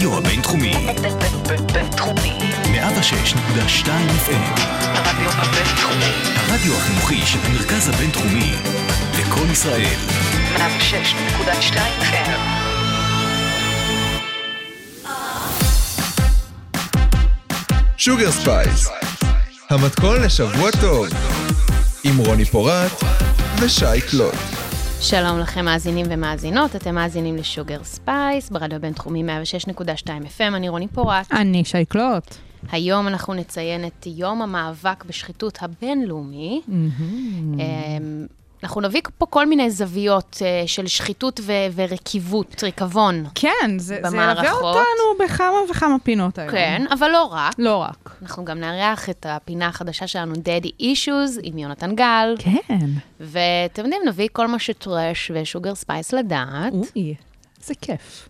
הרדיו הבינתחומי. בינתחומי. 106.2 FM. הרדיו הבינתחומי. הרדיו החינוכי של המרכז הבינתחומי. לקול ישראל. 106.2 FM. Sugar Spice, המתכון לשבוע טוב, עם רוני פורט ושי קלוט. שלום לכם מאזינים ומאזינות, אתם מאזינים ל Sugar Spice, ברדיו הבינתחומי 106.2 FM, אני רוני פורט. אני שי קלוט. היום אנחנו נציין את יום המאבק בשחיתות הבינלאומי. אמ, אנחנו נביא פה כל מיני זוויות אה, של שחיתות ו- ורקיבות, ריקבון. כן, זה, זה ילווה במערכות. אותנו בכמה וכמה פינות היום. כן, אבל לא רק. לא רק. אנחנו גם נארח את הפינה החדשה שלנו, Daddy Issues, עם יונתן גל. כן. ואתם יודעים, נביא כל מה שטרש ו Sugar Spice לדעת. אוי, איזה כיף.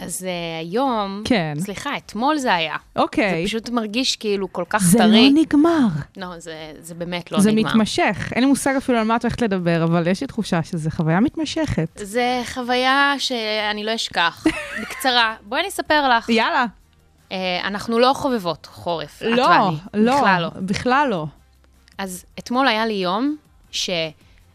אז uh, היום, כן. סליחה, אתמול זה היה. אוקיי. זה פשוט מרגיש כאילו כל כך זה טרי. לא נגמר. לא, זה, זה באמת לא זה נגמר. מתמשך. אין לי מושג אפילו על מה את הולכת לדבר, אבל יש לי תחושה שזו חוויה מתמשכת. זה חוויה שאני לא אשכח. בקצרה, בואי אני אספר לך. יאללה. Uh, אנחנו לא חובבות חורף, את לא, ואני. לא. בכלל לא. בכלל לא. אז אתמול היה לי יום ש...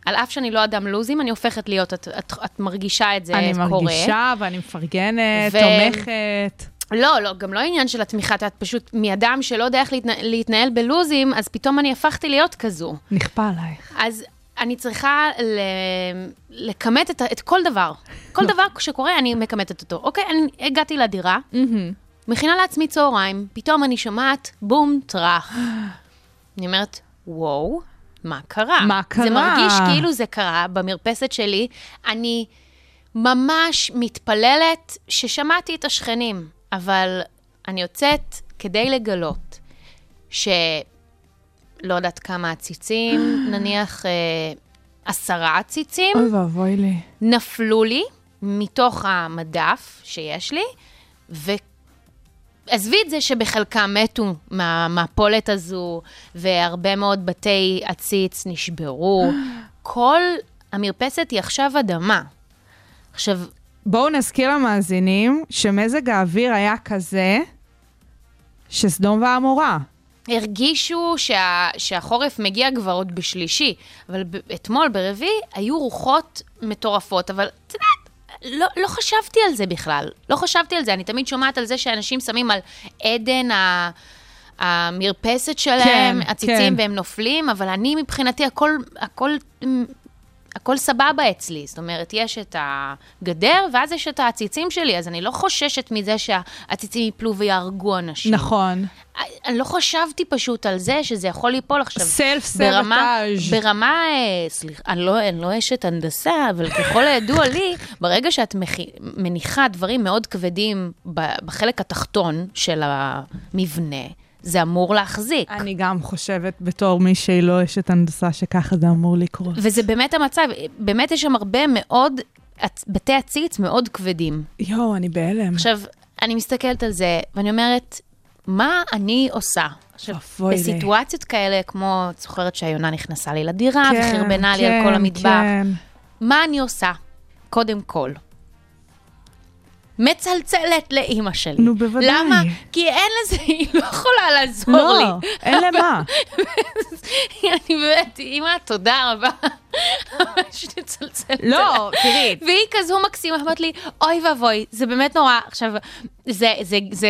על אף שאני לא אדם לוזים, אני הופכת להיות, את, את, את מרגישה את זה אני קורה. מרגישה ואני מפרגנת, ו- תומכת. לא, לא, גם לא עניין של התמיכה, את פשוט מאדם שלא יודע איך להתנה, להתנהל בלוזים, אז פתאום אני הפכתי להיות כזו. נכפה עלייך. אז אני צריכה ל... לכמת את, את כל דבר. כל דבר שקורה, אני מכמתת אותו. אוקיי, אני הגעתי לדירה, מכינה לעצמי צהריים, פתאום אני שומעת בום, טראח. אני אומרת, וואו, מה קרה? מה זה קרה? מרגיש כאילו זה קרה במרפסת שלי. אני ממש מתפללת ששמעתי את השכנים, אבל אני יוצאת כדי לגלות ש... לא יודעת כמה עציצים, נניח אה, עשרה עציצים, אוי ואבוי לי. נפלו לי מתוך המדף שיש לי, ועזבי את זה שבחלקם מתו מהמפולת הזו, והרבה מאוד בתי עציץ נשברו. כל המרפסת היא עכשיו אדמה. עכשיו, בואו נזכיר למאזינים שמזג האוויר היה כזה שסדום ועמורה. הרגישו שה, שהחורף מגיע כבר עוד בשלישי, אבל ב, אתמול, ברביעי, היו רוחות מטורפות, אבל את יודעת, לא, לא חשבתי על זה בכלל. לא חשבתי על זה. אני תמיד שומעת על זה שאנשים שמים על עדן ה... המרפסת שלהם, כן, עציצים, כן. והם נופלים, אבל אני מבחינתי, הכל, הכל, הכל סבבה אצלי. זאת אומרת, יש את הגדר, ואז יש את העציצים שלי, אז אני לא חוששת מזה שהעציצים ייפלו ויהרגו אנשים. נכון. אני לא חשבתי פשוט על זה שזה יכול ליפול עכשיו. סלף סבטאז'. ברמה, אה, סליחה, אני לא, אני לא אשת הנדסה, אבל ככל הידוע לי, ברגע שאת מכי, מניחה דברים מאוד כבדים בחלק התחתון של המבנה, זה אמור להחזיק. אני גם חושבת בתור מי שהיא לא אשת הנדסה שככה זה אמור לקרות. וזה באמת המצב, באמת יש שם הרבה מאוד בתי עציץ מאוד כבדים. יואו, אני בהלם. עכשיו, אני מסתכלת על זה, ואני אומרת, מה אני עושה? עכשיו, אבוי לי. בסיטואציות כאלה, כמו, את זוכרת שהיונה נכנסה לי לדירה, כן, וחרבנה לי על כן, כל המטבח, כן. מה אני עושה? קודם כל, מצלצלת לאימא שלי. נו, בוודאי. למה? כי אין לזה, היא לא יכולה לעזור לא, לי. אין למה. אני באמת, אימא, תודה רבה. ממש מצלצלת. לא, תראי. והיא כזו מקסימה, אמרת לי, אוי ואבוי, זה באמת נורא. עכשיו, זה, זה, זה,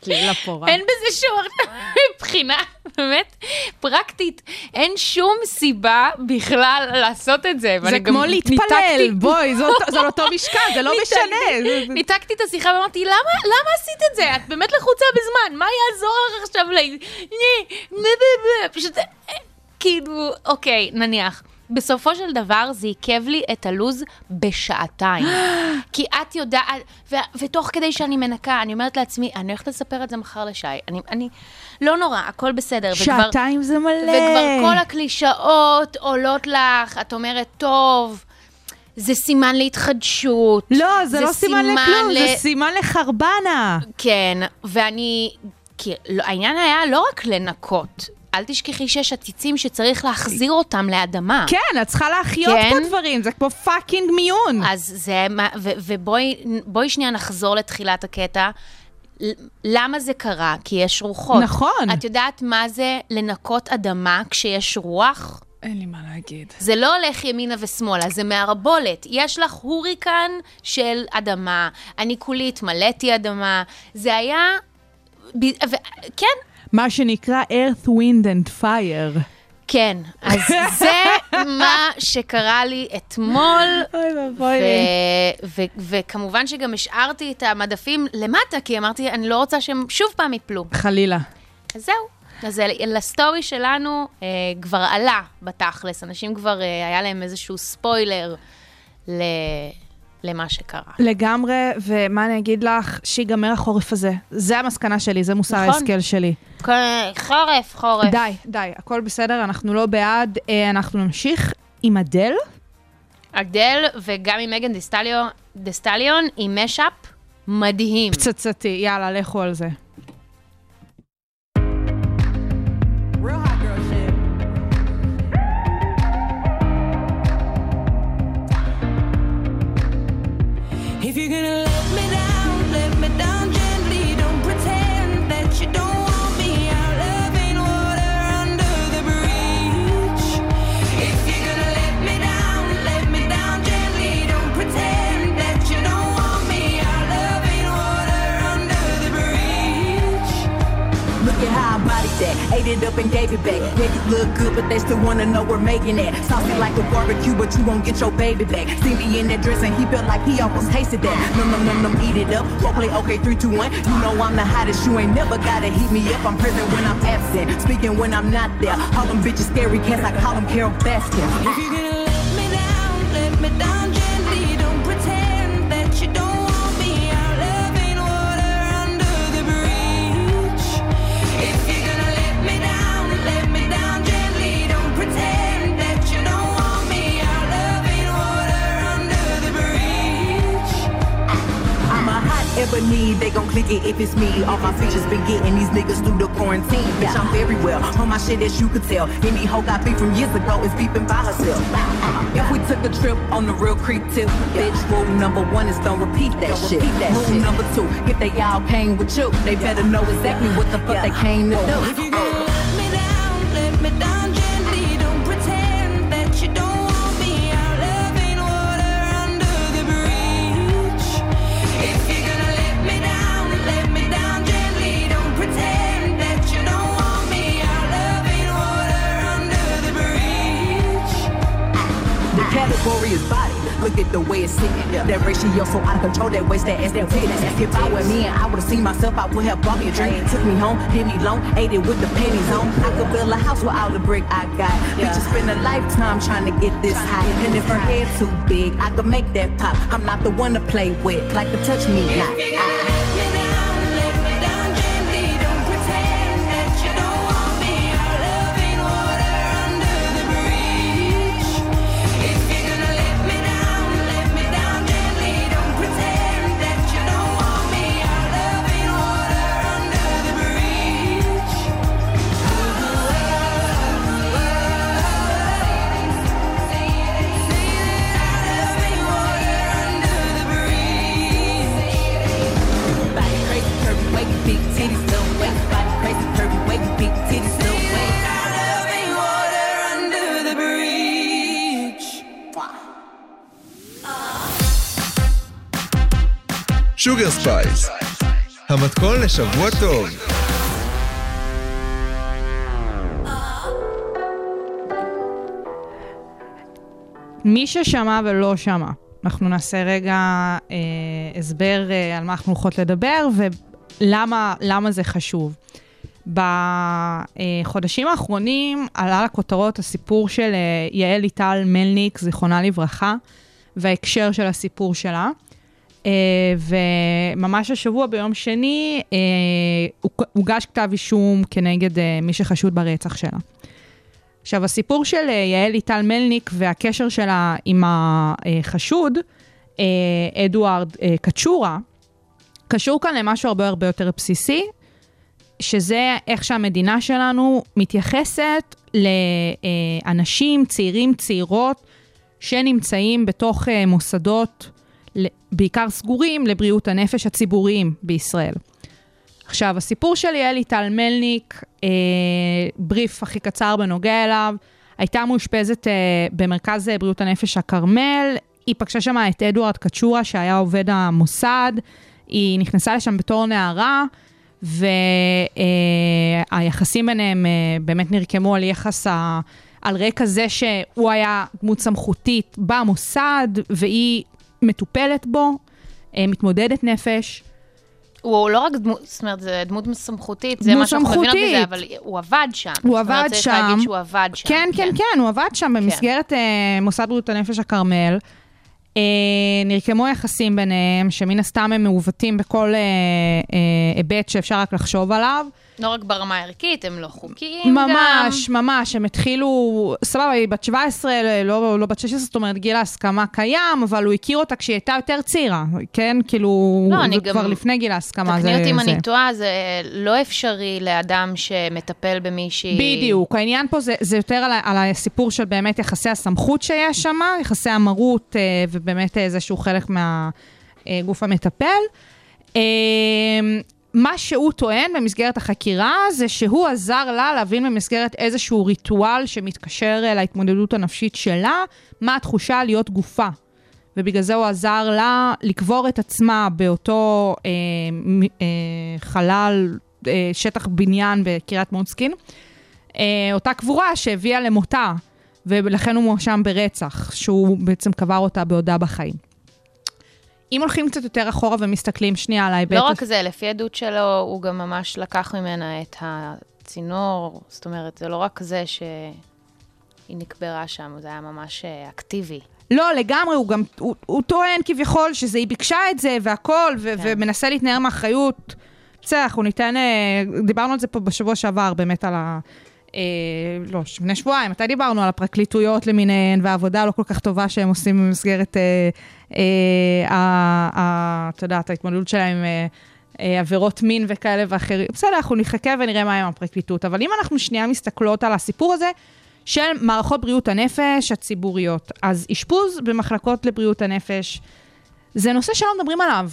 צלילה פורה. אין בזה שום, מבחינה באמת פרקטית, אין שום סיבה בכלל לעשות את זה. זה כמו להתפלל, בואי, זה אותו- משקל, זה לא משנה. ניתקתי את השיחה ואמרתי, למה, למה עשית את זה? את באמת לחוצה בזמן, מה יעזור לך עכשיו ל... פשוט, אה, כאילו, אוקיי, נניח. בסופו של דבר זה עיכב לי את הלו"ז בשעתיים. כי את יודעת, ו- ותוך כדי שאני מנקה, אני אומרת לעצמי, אני הולכת לספר את זה מחר לשי. אני, אני, לא נורא, הכל בסדר. וכבר- שעתיים זה מלא. וכבר כל הקלישאות עולות לך, את אומרת, טוב, זה סימן להתחדשות. לא, זה לא סימן לכלום, ל- זה סימן לחרבנה. כן, ואני... כי העניין היה לא רק לנקות, אל תשכחי שיש עציצים שצריך להחזיר אותם לאדמה. כן, את צריכה להחיות כן. פה דברים, זה כמו fucking מיון. אז זה, ו- ובואי בואי שנייה נחזור לתחילת הקטע. למה זה קרה? כי יש רוחות. נכון. את יודעת מה זה לנקות אדמה כשיש רוח? אין לי מה להגיד. זה לא הולך ימינה ושמאלה, זה מערבולת. יש לך הוריקן של אדמה, אני כולי התמלאתי אדמה. זה היה... ב... ו... כן, מה שנקרא earth, wind and fire. כן. אז זה מה שקרה לי אתמול. אוי ואבוי לי. וכמובן שגם השארתי את המדפים למטה, כי אמרתי, אני לא רוצה שהם שוב פעם יפלו. חלילה. אז זהו. אז לסטורי שלנו אה, כבר עלה בתכלס, אנשים כבר, אה, היה להם איזשהו ספוילר ל- למה שקרה. לגמרי, ומה אני אגיד לך? שיגמר החורף הזה. זה המסקנה שלי, זה מוסר נכון. ההשכל שלי. חורף, חורף. די, די, הכל בסדר, אנחנו לא בעד, אה, אנחנו נמשיך עם אדל. אדל וגם עם מגן דיסטליון, דיסטליון עם משאפ מדהים. פצצתי, יאללה, לכו על זה. Ate it up and gave it back. You look good, but they still wanna know we're making it. Saucy like a barbecue, but you won't get your baby back. See me in that dress and he felt like he almost tasted that. No, no, no, no, eat it up. Go play okay, three, two, one. You know I'm the hottest. You ain't never gotta heat me up. I'm present when I'm absent. Speaking when I'm not there. All them bitches scary cats. I call them Carol Baskin. If you're gonna let me down, let me down hot ebony, they gon' click it if it's me. All my features been getting these niggas through the quarantine. Bitch, I'm very well on my shit as you could tell. Any hoe got beef from years ago is beefing by herself. If we took a trip on the real creep tip, bitch, rule number one is don't repeat that shit. rule number two, if they all came with you, they better know exactly what the fuck they came to do. That waist, that ass, that. If I were me and I would've seen myself, I would have bought me a drink. Took me home, did me long, ate it with the pennies on. I could build a house with all the brick I got. Bitches spend a lifetime trying to get this high. And if her head too big, I could make that pop. I'm not the one to play with, like to touch me not. המתכון לשבוע טוב. מי ששמע ולא שמע, אנחנו נעשה רגע אה, הסבר אה, על מה אנחנו הולכות לדבר ולמה למה זה חשוב. בחודשים האחרונים עלה לכותרות הסיפור של אה, יעל ליטל מלניק, זיכרונה לברכה, וההקשר של הסיפור שלה. אה, וממש השבוע, ביום שני, אה, הוג- הוגש כתב אישום כנגד אה, מי שחשוד ברצח שלה. עכשיו, הסיפור של יעל ליטל מלניק והקשר שלה עם החשוד, אדוארד קצ'ורה, קשור כאן למשהו הרבה הרבה יותר בסיסי, שזה איך שהמדינה שלנו מתייחסת לאנשים, צעירים, צעירות, שנמצאים בתוך מוסדות, בעיקר סגורים, לבריאות הנפש הציבוריים בישראל. עכשיו, הסיפור של יעלי טל מלניק, אה, בריף הכי קצר בנוגע אליו, הייתה מאושפזת אה, במרכז אה, בריאות הנפש הכרמל, היא פגשה שם את אדוארד קצ'ורה, שהיה עובד המוסד, היא נכנסה לשם בתור נערה, והיחסים ביניהם אה, באמת נרקמו על יחס ה... על רקע זה שהוא היה דמות סמכותית במוסד, והיא מטופלת בו, אה, מתמודדת נפש. הוא לא רק דמות, זאת אומרת, זה דמות סמכותית, זה מה שאנחנו מבינות. בזה, אבל הוא עבד שם. הוא זאת אומרת, עבד צריך שם. להגיד שהוא עבד שם. כן, כן, כן, הוא עבד שם במסגרת אה, מוסד בריאות הנפש הכרמל. אה, נרקמו יחסים ביניהם, שמן הסתם הם מעוותים בכל היבט שאפשר רק לחשוב עליו. לא רק ברמה הערכית, הם לא חוקיים גם. ממש, ממש, הם התחילו, סבבה, היא בת 17, לא, לא בת 16, זאת אומרת, גיל ההסכמה קיים, אבל הוא הכיר אותה כשהיא הייתה יותר צעירה, כן? כאילו, לא, אני גם- כבר לפני גיל ההסכמה. תקני אותי אם זה. אני טועה, זה לא אפשרי לאדם שמטפל במישהי... בדיוק, העניין פה זה, זה יותר על, על הסיפור של באמת יחסי הסמכות שיש שם, יחסי המרות, אה, ובאמת אה, זה שהוא חלק מהגוף המטפל. מה שהוא טוען במסגרת החקירה זה שהוא עזר לה להבין במסגרת איזשהו ריטואל שמתקשר אה, להתמודדות הנפשית שלה, מה התחושה להיות גופה. ובגלל זה הוא עזר לה לקבור את עצמה באותו אה, אה, חלל, אה, שטח בניין בקריית מוצקין. אה, אותה קבורה שהביאה למותה, ולכן הוא מואשם ברצח, שהוא בעצם קבר אותה בעודה בחיים. אם הולכים קצת יותר אחורה ומסתכלים שנייה על ההיבט... לא רק זה, לפי עדות שלו, הוא גם ממש לקח ממנה את הצינור, זאת אומרת, זה לא רק זה שהיא נקברה שם, זה היה ממש אה, אקטיבי. לא, לגמרי, הוא גם, הוא, הוא טוען כביכול שזה, היא ביקשה את זה והכל, ו- כן. ומנסה להתנער מאחריות. בסדר, אנחנו ניתן, אה, דיברנו על זה פה בשבוע שעבר, באמת על ה... אה, לא, לפני שבועיים, מתי דיברנו על הפרקליטויות למיניהן, והעבודה הלא כל כך טובה שהם עושים במסגרת, אה, אה, ה- ה- את יודעת, ההתמודדות שלהם אה, אה, עבירות מין וכאלה ואחרים. בסדר, אנחנו נחכה ונראה מה עם הפרקליטות. אבל אם אנחנו שנייה מסתכלות על הסיפור הזה, של מערכות בריאות הנפש הציבוריות. אז אשפוז במחלקות לבריאות הנפש, זה נושא שלא מדברים עליו.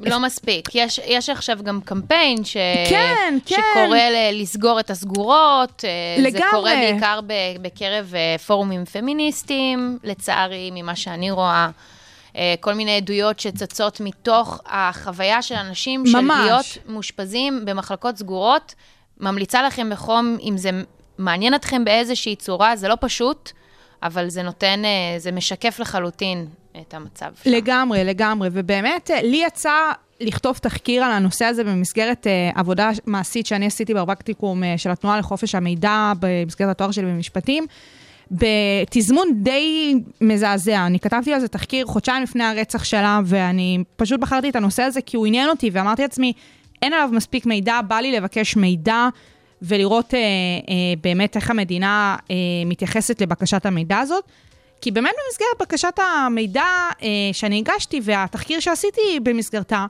לא מספיק. יש, יש עכשיו גם קמפיין ש... כן, כן. שקורא ל- לסגור את הסגורות. אה, זה לגמרי. קורה בעיקר ב- בקרב אה, פורומים פמיניסטיים, לצערי, ממה שאני רואה. אה, כל מיני עדויות שצצות מתוך החוויה של אנשים של ממש. להיות מאושפזים במחלקות סגורות. ממליצה לכם בחום, אם זה מעניין אתכם באיזושהי צורה, זה לא פשוט, אבל זה נותן, זה משקף לחלוטין את המצב. שם. לגמרי, לגמרי. ובאמת, אה, לי יצא לכתוב תחקיר על הנושא הזה במסגרת אה, עבודה מעשית שאני עשיתי בפרקטיקום אה, של התנועה לחופש המידע במסגרת התואר שלי במשפטים. בתזמון די מזעזע. אני כתבתי על זה תחקיר חודשיים לפני הרצח שלה, ואני פשוט בחרתי את הנושא הזה כי הוא עניין אותי, ואמרתי לעצמי, אין עליו מספיק מידע, בא לי לבקש מידע ולראות אה, אה, באמת איך המדינה אה, מתייחסת לבקשת המידע הזאת. כי באמת במסגרת בקשת המידע אה, שאני הגשתי והתחקיר שעשיתי במסגרתה,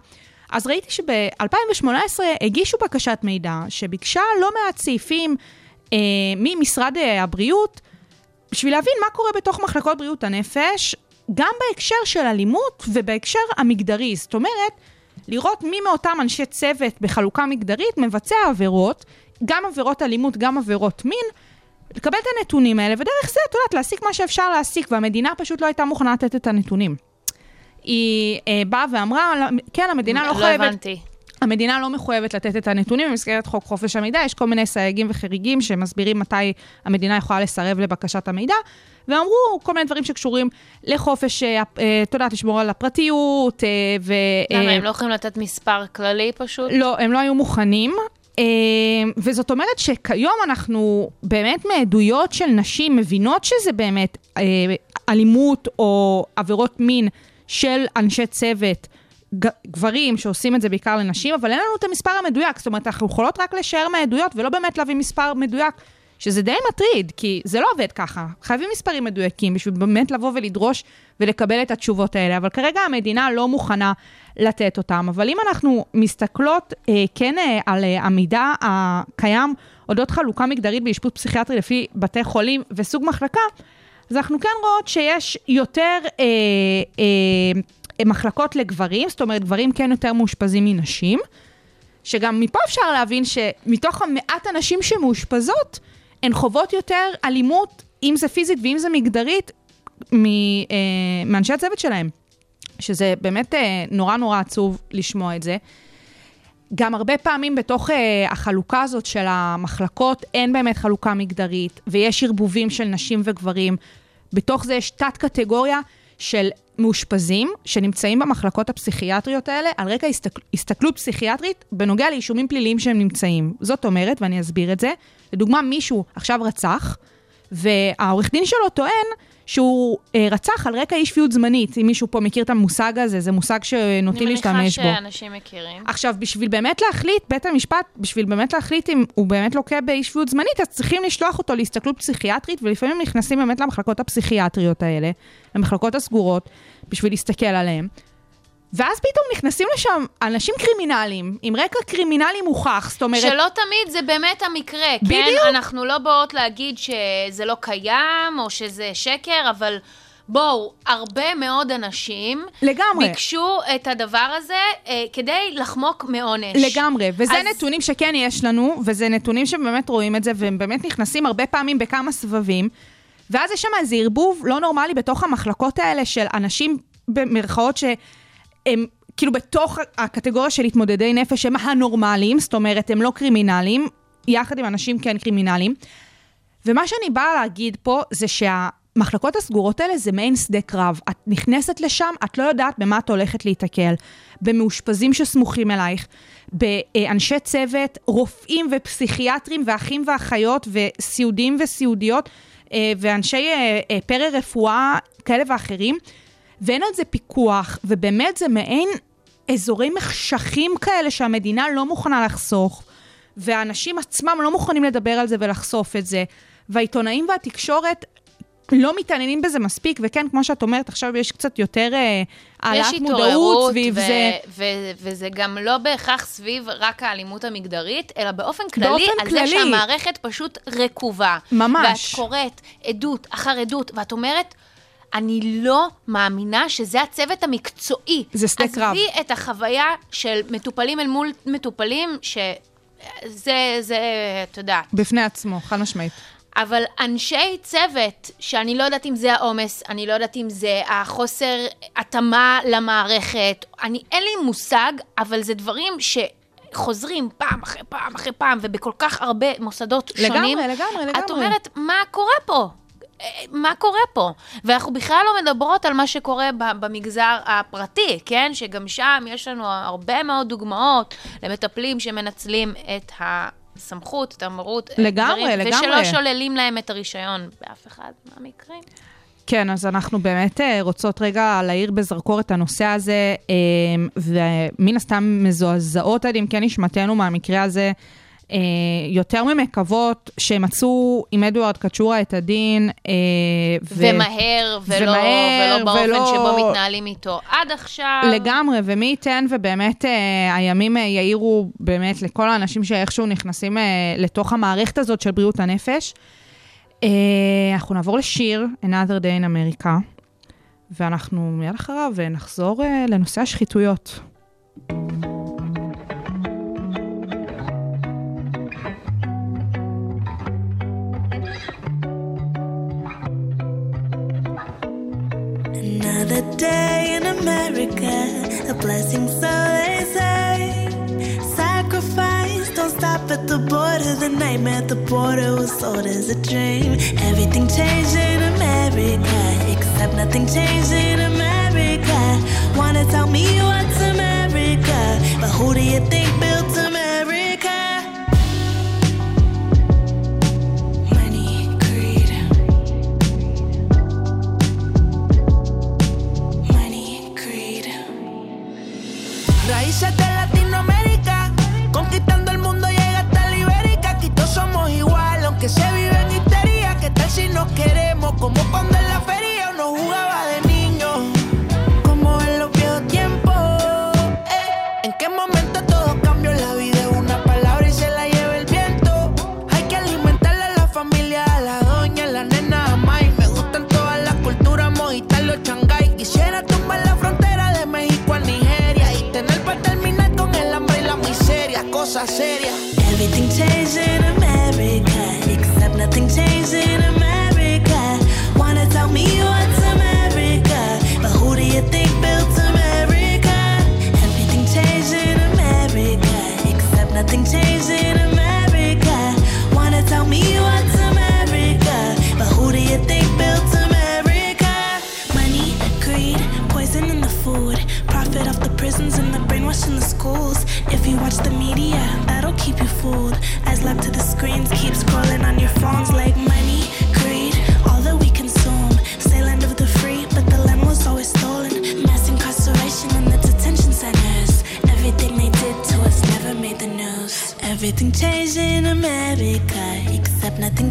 אז ראיתי שב-2018 הגישו בקשת מידע שביקשה לא מעט סעיפים אה, ממשרד אה, הבריאות, בשביל להבין מה קורה בתוך מחלקות בריאות הנפש, גם בהקשר של אלימות ובהקשר המגדרי. זאת אומרת, לראות מי מאותם אנשי צוות בחלוקה מגדרית מבצע עבירות, גם עבירות אלימות, גם עבירות מין, לקבל את הנתונים האלה, ודרך זה, את יודעת, להסיק מה שאפשר להסיק, והמדינה פשוט לא הייתה מוכנה לתת את הנתונים. היא אה, באה ואמרה, כן, המדינה לא, לא חייבת... הבנתי. המדינה לא מחויבת לתת את הנתונים במסגרת חוק חופש המידע, יש כל מיני סייגים וחריגים שמסבירים מתי המדינה יכולה לסרב לבקשת המידע, ואמרו כל מיני דברים שקשורים לחופש, אה, אה, את יודעת, לשמור על הפרטיות, ו... למה, הם לא יכולים לתת מספר כללי פשוט? לא, הם לא היו מוכנים. אה, וזאת אומרת שכיום אנחנו באמת מעדויות של נשים מבינות שזה באמת אה, אלימות או עבירות מין של אנשי צוות, גברים שעושים את זה בעיקר לנשים, אבל אין לנו את המספר המדויק. זאת אומרת, אנחנו יכולות רק לשער מהעדויות ולא באמת להביא מספר מדויק שזה די מטריד, כי זה לא עובד ככה. חייבים מספרים מדויקים בשביל באמת לבוא ולדרוש ולקבל את התשובות האלה, אבל כרגע המדינה לא מוכנה לתת אותם. אבל אם אנחנו מסתכלות אה, כן אה, על אה, המידע הקיים אודות חלוקה מגדרית באשפוז פסיכיאטרי לפי בתי חולים וסוג מחלקה, אז אנחנו כן רואות שיש יותר אה, אה, מחלקות לגברים, זאת אומרת, גברים כן יותר מאושפזים מנשים, שגם מפה אפשר להבין שמתוך המעט הנשים שמאושפזות, הן חוות יותר אלימות, אם זה פיזית ואם זה מגדרית, מ, אה, מאנשי הצוות שלהם. שזה באמת אה, נורא נורא עצוב לשמוע את זה. גם הרבה פעמים בתוך אה, החלוקה הזאת של המחלקות אין באמת חלוקה מגדרית, ויש ערבובים של נשים וגברים. בתוך זה יש תת-קטגוריה של מאושפזים שנמצאים במחלקות הפסיכיאטריות האלה על רקע הסתכל, הסתכלות פסיכיאטרית בנוגע לאישומים פליליים שהם נמצאים. זאת אומרת, ואני אסביר את זה, לדוגמה מישהו עכשיו רצח, והעורך דין שלו טוען שהוא אה, רצח על רקע אי שפיות זמנית. אם מישהו פה מכיר את המושג הזה, זה מושג שנוטים להשתמש בו. אני מניחה שאנשים מכירים. עכשיו, בשביל באמת להחליט, בית המשפט, בשביל באמת להחליט אם הוא באמת לוקה באי שפיות זמנית, אז צריכים לשלוח אותו להסתכלות פסיכיאטרית, ולפעמים נכנסים באמת למחלקות הפסיכיאטריות האלה, למחלקות הסגורות, בשביל להסתכל עליהם. ואז פתאום נכנסים לשם אנשים קרימינליים, עם רקע קרימינלי מוכח, זאת אומרת... שלא תמיד זה באמת המקרה, כן? בדיוק. אנחנו לא באות להגיד שזה לא קיים, או שזה שקר, אבל בואו, הרבה מאוד אנשים... לגמרי. ביקשו את הדבר הזה אה, כדי לחמוק מעונש. לגמרי, וזה אז- נתונים שכן יש לנו, וזה נתונים שבאמת רואים את זה, והם באמת נכנסים הרבה פעמים בכמה סבבים, ואז יש שם איזה ערבוב לא נורמלי בתוך המחלקות האלה של אנשים במרכאות שהם כאילו בתוך הקטגוריה של התמודדי נפש הם הנורמליים, זאת אומרת, הם לא קרימינליים, יחד עם אנשים כן קרימינליים. ומה שאני באה להגיד פה זה שהמחלקות הסגורות האלה זה מעין שדה קרב. את נכנסת לשם, את לא יודעת במה את הולכת להיתקל. במאושפזים שסמוכים אלייך, באנשי צוות, רופאים ופסיכיאטרים ואחים ואחיות וסיעודים וסיעודיות אה, ואנשי אה, אה, פרא-רפואה כאלה ואחרים, ואין על זה פיקוח, ובאמת זה מעין אזורי מחשכים כאלה שהמדינה לא מוכנה לחסוך. והאנשים עצמם לא מוכנים לדבר על זה ולחשוף את זה. והעיתונאים והתקשורת לא מתעניינים בזה מספיק, וכן, כמו שאת אומרת, עכשיו יש קצת יותר אה, העלאת מודעות סביב ו- זה. ו- וזה גם לא בהכרח סביב רק האלימות המגדרית, אלא באופן כללי, באופן על כללי. זה שהמערכת פשוט רקובה. ממש. ואת קוראת עדות אחר עדות, ואת אומרת, אני לא מאמינה שזה הצוות המקצועי. זה שדה קרב. עזבי את החוויה של מטופלים אל מול מטופלים, שזה, זה, את יודעת, בפני עצמו, חד משמעית. אבל אנשי צוות, שאני לא יודעת אם זה העומס, אני לא יודעת אם זה החוסר התאמה למערכת, אני, אין לי מושג, אבל זה דברים שחוזרים פעם אחרי פעם אחרי פעם, ובכל כך הרבה מוסדות לגמרי, שונים. לגמרי, לגמרי. את אומרת, מה קורה פה? מה קורה פה? ואנחנו בכלל לא מדברות על מה שקורה במגזר הפרטי, כן? שגם שם יש לנו הרבה מאוד דוגמאות למטפלים שמנצלים את הסמכות, את המרות, לגמרי, דברים, לגמרי. ושלא שוללים להם את הרישיון באף אחד מהמקרים. כן, אז אנחנו באמת אה, רוצות רגע להאיר בזרקור את הנושא הזה, אה, ומן הסתם מזועזעות עד עמקי נשמתנו מהמקרה הזה. אה, יותר ממקוות שמצאו עם אדוארד קצ'ורה את הדין. אה, ו- ומהר, ולא, ומהר, ולא באופן ולא- שבו מתנהלים איתו. עד עכשיו... לגמרי, ומי ייתן ובאמת אה, הימים אה, יאירו באמת לכל האנשים שאיכשהו נכנסים אה, לתוך המערכת הזאת של בריאות הנפש. אה, אנחנו נעבור לשיר, Another Day in America, ואנחנו מיד אחריו אה, נחזור אה, לנושא השחיתויות. Another day in America, a blessing, so they say. Sacrifice, don't stop at the border. The nightmare at the border was sold as a dream. Everything changed in America, except nothing changed in America. Wanna tell me what's America, but who do you think built America?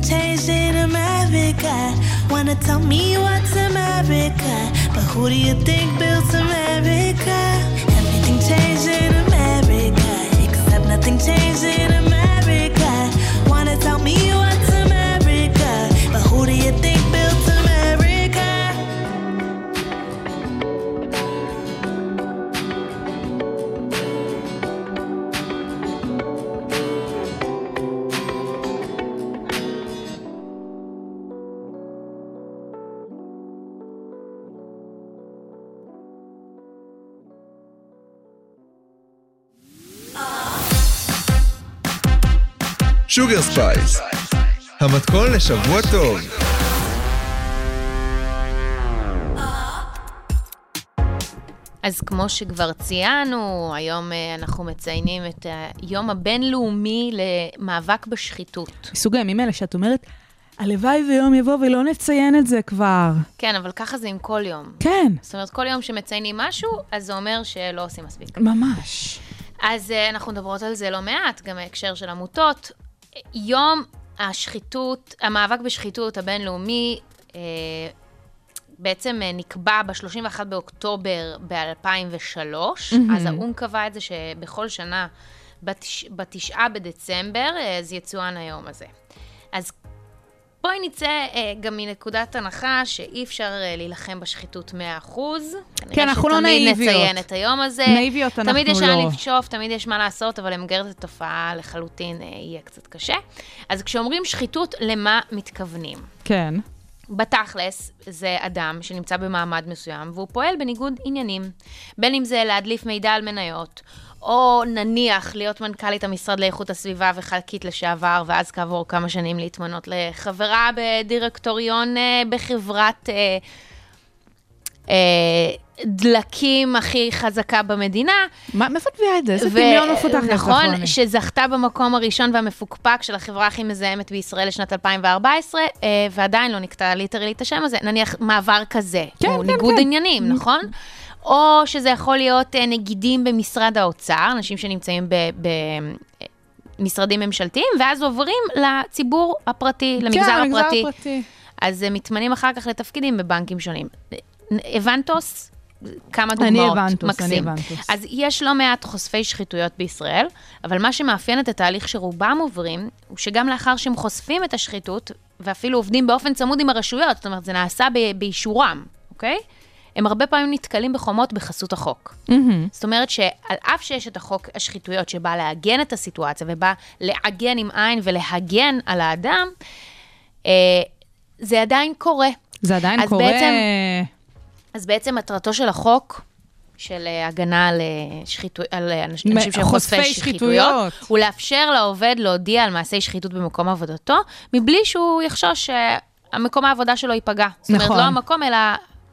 Changed in America. Wanna tell me what's America, but who do you think built America? Everything changed in America, except nothing changed in America. Sugar Spice, המתכון לשבוע טוב. אז כמו שכבר ציינו, היום אה, אנחנו מציינים את היום הבינלאומי למאבק בשחיתות. מסוג הימים האלה שאת אומרת, הלוואי ויום יבוא ולא נציין את זה כבר. כן, אבל ככה זה עם כל יום. כן, זאת אומרת, כל יום שמציינים משהו, אז זה אומר שלא עושים מספיק. ממש. אז אה, אנחנו מדברות על זה לא מעט, גם בהקשר של עמותות. יום השחיתות, המאבק בשחיתות הבינלאומי, אה, בעצם אה, נקבע ב-31 באוקטובר ב-2003, אז האו"ם קבע את זה שבכל שנה, בתש... בתשעה בדצמבר, אה, אז יצוין היום הזה. אז בואי נצא אה, גם מנקודת הנחה שאי אפשר אה, להילחם בשחיתות 100%. כן, אנחנו לא שתמיד נאיביות. נציין את היום הזה. נאיביות אנחנו תמיד יש לא. לאן לשאוף, תמיד יש מה לעשות, אבל למגר את התופעה לחלוטין אה, יהיה קצת קשה. אז כשאומרים שחיתות, למה מתכוונים? כן. בתכלס, זה אדם שנמצא במעמד מסוים, והוא פועל בניגוד עניינים. בין אם זה להדליף מידע על מניות, או נניח להיות מנכ"לית המשרד לאיכות הסביבה וחלקית לשעבר, ואז כעבור כמה שנים להתמנות לחברה בדירקטוריון אה, בחברת אה, אה, דלקים הכי חזקה במדינה. מה, מאיפה את מביאה את זה? איזה דמיון מפותח לך, נכון. שזכתה במקום הראשון והמפוקפק של החברה הכי מזהמת בישראל לשנת 2014, אה, ועדיין לא נקטע ליטרלי את השם הזה, נניח מעבר כזה. כן, הוא כן, ניגוד כן. עניינים, נכון? או שזה יכול להיות אה, נגידים במשרד האוצר, אנשים שנמצאים במשרדים ממשלתיים, ואז עוברים לציבור הפרטי, למגזר כן, למגזר הפרטי. הפרטי. אז הם מתמנים אחר כך לתפקידים בבנקים שונים. הבנטוס? כמה אני דוגמאות. הבנטוס, אני מקסים. הבנטוס. אז יש לא מעט חושפי שחיתויות בישראל, אבל מה שמאפיין את התהליך שרובם עוברים, הוא שגם לאחר שהם חושפים את השחיתות, ואפילו עובדים באופן צמוד עם הרשויות, זאת אומרת, זה נעשה ב- באישורם, אוקיי? הם הרבה פעמים נתקלים בחומות בחסות החוק. מהמם. זאת אומרת שעל אף שיש את החוק השחיתויות שבא לעגן את הסיטואציה ובא לעגן עם עין ולהגן על האדם, אה, זה עדיין קורה. זה עדיין אז קורה... בעצם- אז בעצם מטרתו של החוק, של אה, הגנה על, אה, שחיתו... על אה, אנשים שהם חושפי שחיתויות. הוא לאפשר לעובד להודיע על מעשי שחיתות במקום עבודתו, מבלי שהוא יחשוש שהמקום העבודה שלו ייפגע. זאת אומרת, נכון. לא המקום, אלא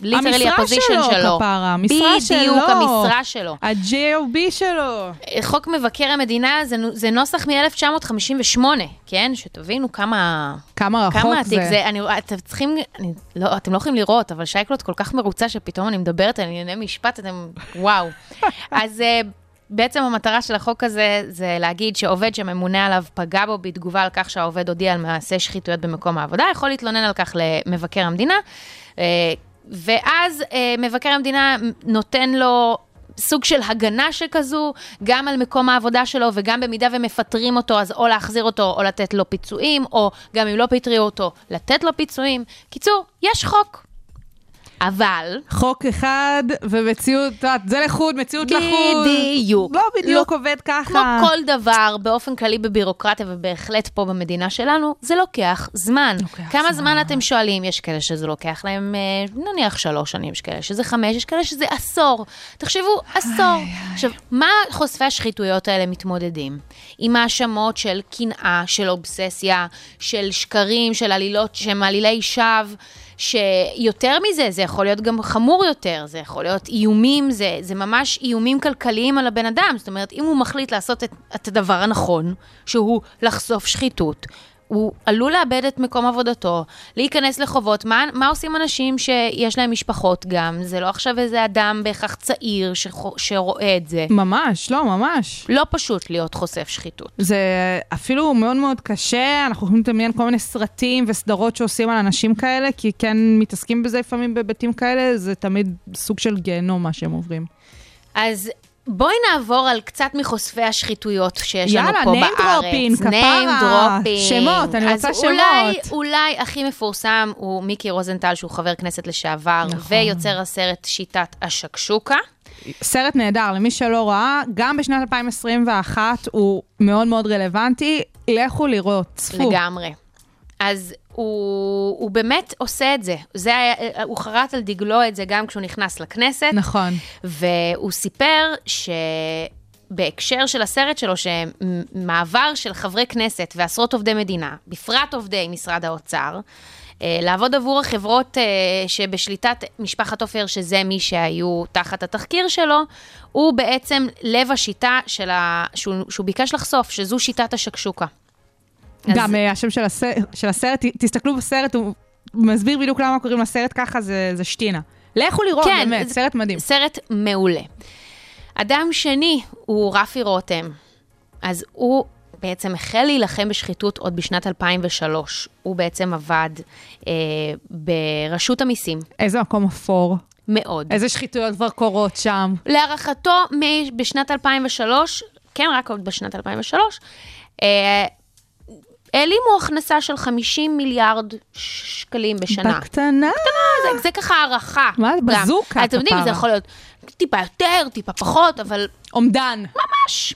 literally המשרה ה position שלו, שלו. כפרה, המשרה שלו. בדיוק, המשרה שלו. ה-JOB שלו. חוק מבקר המדינה זה, זה נוסח מ-1958, כן? שתבינו כמה... כמה רחוק כמה עתיק זה. זה, אני, אתם צריכים, אני, לא, אתם לא יכולים לראות, אבל שייקלוט כל כך מרוצה שפתאום אני מדברת על ענייני משפט, אתם, וואו. אז uh, בעצם המטרה של החוק הזה זה להגיד שעובד שממונה עליו פגע בו בתגובה על כך שהעובד הודיע על מעשי שחיתויות במקום העבודה, יכול להתלונן על כך למבקר המדינה, uh, ואז uh, מבקר המדינה נותן לו... סוג של הגנה שכזו, גם על מקום העבודה שלו, וגם במידה ומפטרים אותו, אז או להחזיר אותו או לתת לו פיצויים, או גם אם לא פיטרו אותו, לתת לו פיצויים. קיצור, יש חוק. אבל, חוק אחד ומציאות, את יודעת, זה לחוד, מציאות לחוד. בדיוק. לא בדיוק עובד ככה. כמו כל דבר, באופן כללי בבירוקרטיה, ובהחלט פה במדינה שלנו, זה לוקח זמן. לוקח כמה זמן. זמן אתם שואלים? יש כאלה שזה לוקח להם, אה, נניח שלוש שנים, יש כאלה שזה חמש, יש כאלה שזה עשור. תחשבו, עשור. עכשיו, מה חושפי השחיתויות האלה מתמודדים? עם האשמות של קנאה, של אובססיה, של שקרים, של עלילות שהם עלילי שווא. שיותר מזה, זה יכול להיות גם חמור יותר, זה יכול להיות איומים, זה, זה ממש איומים כלכליים על הבן אדם. זאת אומרת, אם הוא מחליט לעשות את, את הדבר הנכון, שהוא לחשוף שחיתות, הוא עלול לאבד את מקום עבודתו, להיכנס לחובות. מה, מה עושים אנשים שיש להם משפחות גם? זה לא עכשיו איזה אדם בהכרח צעיר שחו, שרואה את זה. ממש, לא, ממש. לא פשוט להיות חושף שחיתות. זה אפילו מאוד מאוד קשה, אנחנו יכולים לדמיין כל מיני סרטים וסדרות שעושים על אנשים כאלה, כי כן מתעסקים בזה לפעמים בהיבטים כאלה, זה תמיד סוג של גיהנום מה שהם עוברים. אז בואי נעבור על קצת מחושפי השחיתויות שיש לנו יאללה, פה name בארץ. dropping, כפרה. name dropping. שמות, אני רוצה אז אולי, שמות. אולי הכי מפורסם הוא מיקי רוזנטל, שהוא חבר כנסת לשעבר, נכון. ויוצר הסרט שיטת השקשוקה. סרט נהדר, למי שלא ראה, גם בשנת 2021 הוא מאוד מאוד רלוונטי, לכו לראות, צפו. לגמרי. אז הוא, הוא באמת עושה את זה. זה היה, הוא חרט על דגלו את זה גם כשהוא נכנס לכנסת. נכון. והוא סיפר שבהקשר של הסרט שלו, שמעבר של חברי כנסת ועשרות עובדי מדינה, בפרט עובדי משרד האוצר, אה, לעבוד עבור החברות אה, שבשליטת משפחת עופר, שזה מי שהיו תחת התחקיר שלו, הוא בעצם לב השיטה של ה... שהוא, שהוא ביקש לחשוף, שזו שיטת השקשוקה. גם אה, השם של הסרט, של הסרט, תסתכלו בסרט, הוא מסביר בדיוק למה קוראים לסרט ככה, זה זה שטינה. לכו לראות, כן, באמת, זה- סרט מדהים. סרט מעולה. אדם שני הוא רפי רותם. אז הוא בעצם החל להילחם בשחיתות עוד בשנת 2003. הוא בעצם עבד אה, ברשות המיסים, איזה מקום אפור, מאוד. איזה שחיתויות כבר קורות שם. להערכתו, בשנת 2003, כן, רק עוד בשנת 2003, אה, העלימו הכנסה של 50 מיליארד שקלים בשנה. בקטנה. זה, זה ככה הערכה. מה. בזוקה, אתם יודעים. זה יכול להיות טיפה יותר, טיפה פחות, אבל אומדן. ממש.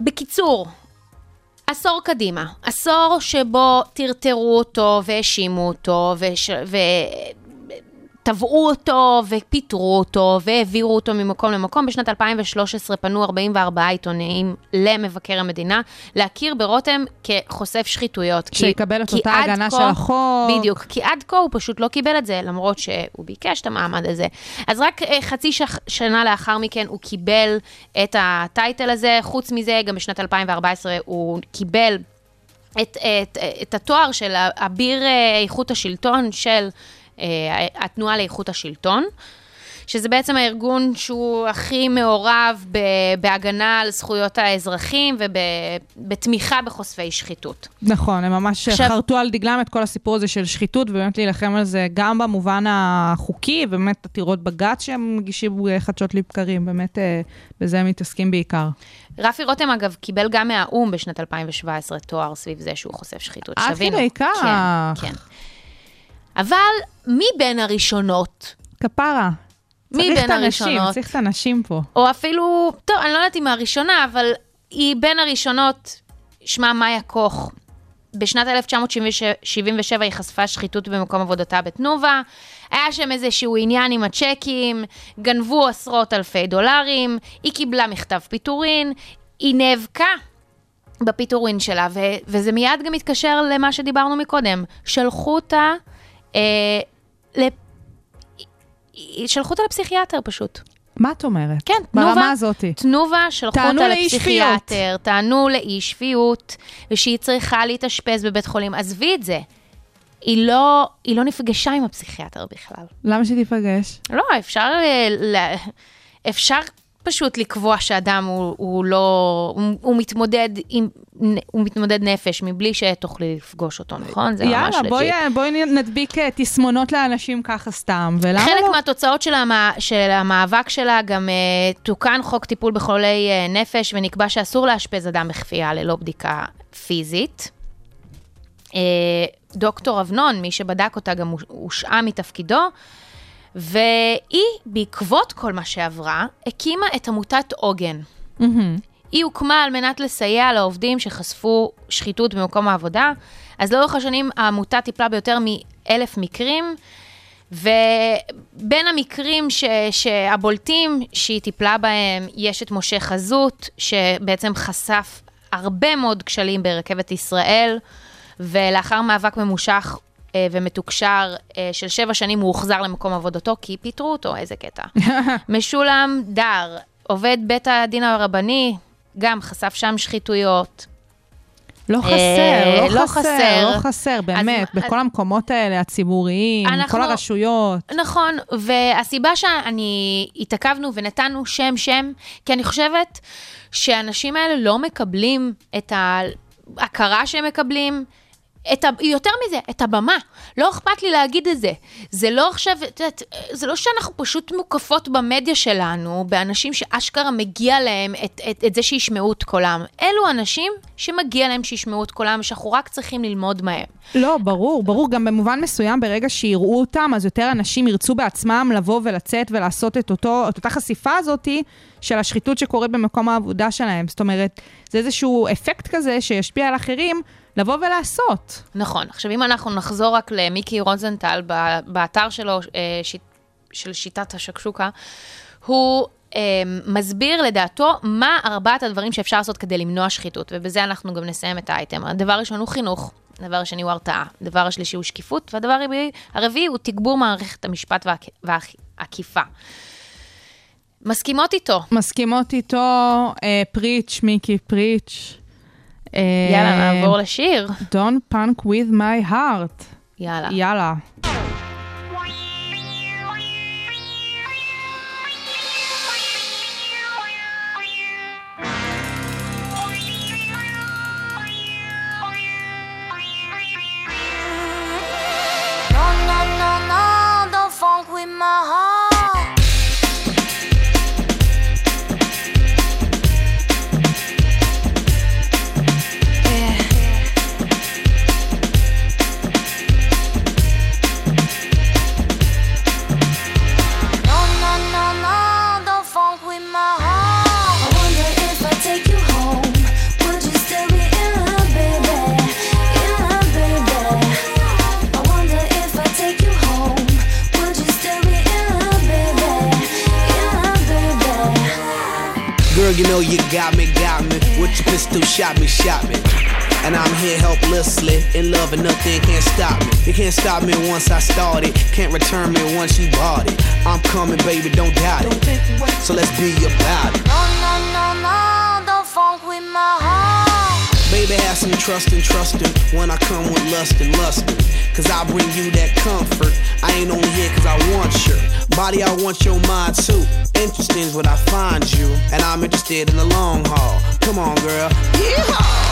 בקיצור, עשור קדימה, עשור שבו טרטרו אותו והאשימו אותו וש... תבעו אותו ופיטרו אותו והעבירו אותו ממקום למקום. בשנת 2013 פנו 44 עיתונאים למבקר המדינה להכיר ברותם כחושף שחיתויות. כי- שיקבל את כי אותה הגנה כה- של החוק. בדיוק, כי עד כה הוא פשוט לא קיבל את זה, למרות שהוא ביקש את המעמד הזה. אז רק אה, חצי. שנה לאחר מכן הוא קיבל את הטייטל הזה. חוץ מזה, גם בשנת 2014 הוא קיבל את, את, את התואר של אביר אה, איכות השלטון של התנועה לאיכות השלטון. שזה בעצם הארגון שהוא הכי מעורב ב- בהגנה על זכויות האזרחים ובתמיכה בחושפי שחיתות. נכון, הם ממש עכשיו- חרטו על דגלם את כל הסיפור הזה של שחיתות, ובאמת להילחם על זה גם במובן החוקי, ובאמת עתירות בג"ץ שהם מגישים אה, חדשות לבקרים, באמת אה, בזה הם מתעסקים בעיקר. רפי רותם, אגב, קיבל גם מהאו"ם בשנת 2017 תואר סביב זה שהוא חושף שחיתות. עד שתבינו. כדי כך. כן, כן. אבל מי בין הראשונות, כפרה. מי בין את הנשים, הראשונות? צריך את הנשים פה. או אפילו, טוב, אני לא יודעת אם הראשונה, אבל היא בין הראשונות, שמה מאיה קוך. בשנת 1977 היא חשפה שחיתות במקום עבודתה בתנובה. היה שם איזשהו עניין עם הצ'קים, גנבו עשרות אלפי דולרים, היא קיבלה מכתב פיטורין, היא נאבקה בפיטורין שלה, ו- וזה מיד גם מתקשר למה שדיברנו מקודם. שלחו אותה, לפ... שלחו אותה לפסיכיאטר פשוט. מה את אומרת? כן, תנובה. ברמה הזאתי. תנובה שלחו אותה לפסיכיאטר, טענו לאי שפיות, ושהיא צריכה להתאשפז בבית חולים. עזבי את זה. היא לא, היא לא נפגשה עם הפסיכיאטר בכלל. למה שתיפגש? לא, אפשר, אה, אפשר פשוט לקבוע שאדם הוא, הוא לא, הוא, הוא מתמודד עם, הוא מתמודד נפש מבלי שתוכלי לפגוש אותו, נכון? זה ממש יאללה, legit. בואי, בואי נדביק אה, תסמונות לאנשים ככה סתם, ולמה חלק לא? מהתוצאות של, המ... של המאבק שלה גם uh, תוקן חוק טיפול בחולי uh, נפש ונקבע שאסור לאשפז אדם בכפייה ללא בדיקה פיזית. Uh, דוקטור אבנון, מי שבדק אותה, גם הוש- הושעה מתפקידו, והיא, בעקבות כל מה שעברה, הקימה את עמותת עוגן. מהמם. היא הוקמה על מנת לסייע לעובדים שחשפו שחיתות במקום העבודה. אז לאורך השנים העמותה טיפלה ביותר מאלף מקרים, ובין המקרים ש, שהבולטים שהיא טיפלה בהם, יש את משה חזות, שבעצם חשף הרבה מאוד כשלים ברכבת ישראל, ולאחר מאבק ממושך אה, ומתוקשר אה, של שבע שנים הוא הוחזר למקום עבודתו, כי פיטרו אותו, איזה קטע. משולם דר, עובד בית הדין הרבני, גם חשף שם שחיתויות. לא חסר, אה, לא לא חסר, חסר. לא חסר, באמת, אז- בכל המקומות האלה, הציבוריים, אנחנו- כל הרשויות. נכון, והסיבה שאני התעכבנו ונתנו שם שם, כי אני חושבת שהאנשים האלה לא מקבלים את ההכרה שהם מקבלים. את ה... יותר מזה, את הבמה. לא אכפת לי להגיד את זה. זה לא עכשיו, את יודעת, זה לא שאנחנו פשוט מוקפות במדיה שלנו, באנשים שאשכרה מגיע להם את, את, את זה שישמעו את קולם. אלו אנשים שמגיע להם שישמעו את קולם, ושאנחנו רק צריכים ללמוד מהם. לא, ברור, ברור. גם במובן מסוים, ברגע שיראו אותם, אז יותר אנשים ירצו בעצמם לבוא ולצאת ולעשות את, אותו, את אותה חשיפה הזאתי של השחיתות שקורית במקום העבודה שלהם. זאת אומרת, זה איזשהו אפקט כזה שישפיע על אחרים לבוא ולעשות. נכון. עכשיו, אם אנחנו נחזור רק למיקי רוזנטל, באתר שלו, אה, שיט, של שיטת השקשוקה, הוא אה, מסביר לדעתו מה ארבעת הדברים שאפשר לעשות כדי למנוע שחיתות, ובזה אנחנו גם נסיים את האייטם. הדבר הראשון הוא חינוך, הדבר השני הוא הרתעה, הדבר השלישי הוא שקיפות, והדבר הרביעי, הרביעי הוא תגבור מערכת המשפט והאכיפה. מסכימות איתו. מסכימות איתו, אה, פריץ', מיקי, פריץ'. אה, יאללה, נעבור לשיר. Don't punk with my heart. יאללה. יאללה. No, no, no, no, don't funk with my heart. You know you got me, got me. With your pistol, shot me, shot me. And I'm here helplessly, in love and nothing can't stop me. You can't stop me once I started, can't return me once you bought it. I'm coming, baby, don't doubt it. So let's be about it. No, no, no, no, don't funk with my heart. Baby, have some trust and trusting when I come with lust and lusting. Cause I bring you that comfort. I ain't only here cause I want your body, I want your mind too. Interesting is what I find you, and I'm interested in the long haul. Come on, girl. Yeehaw!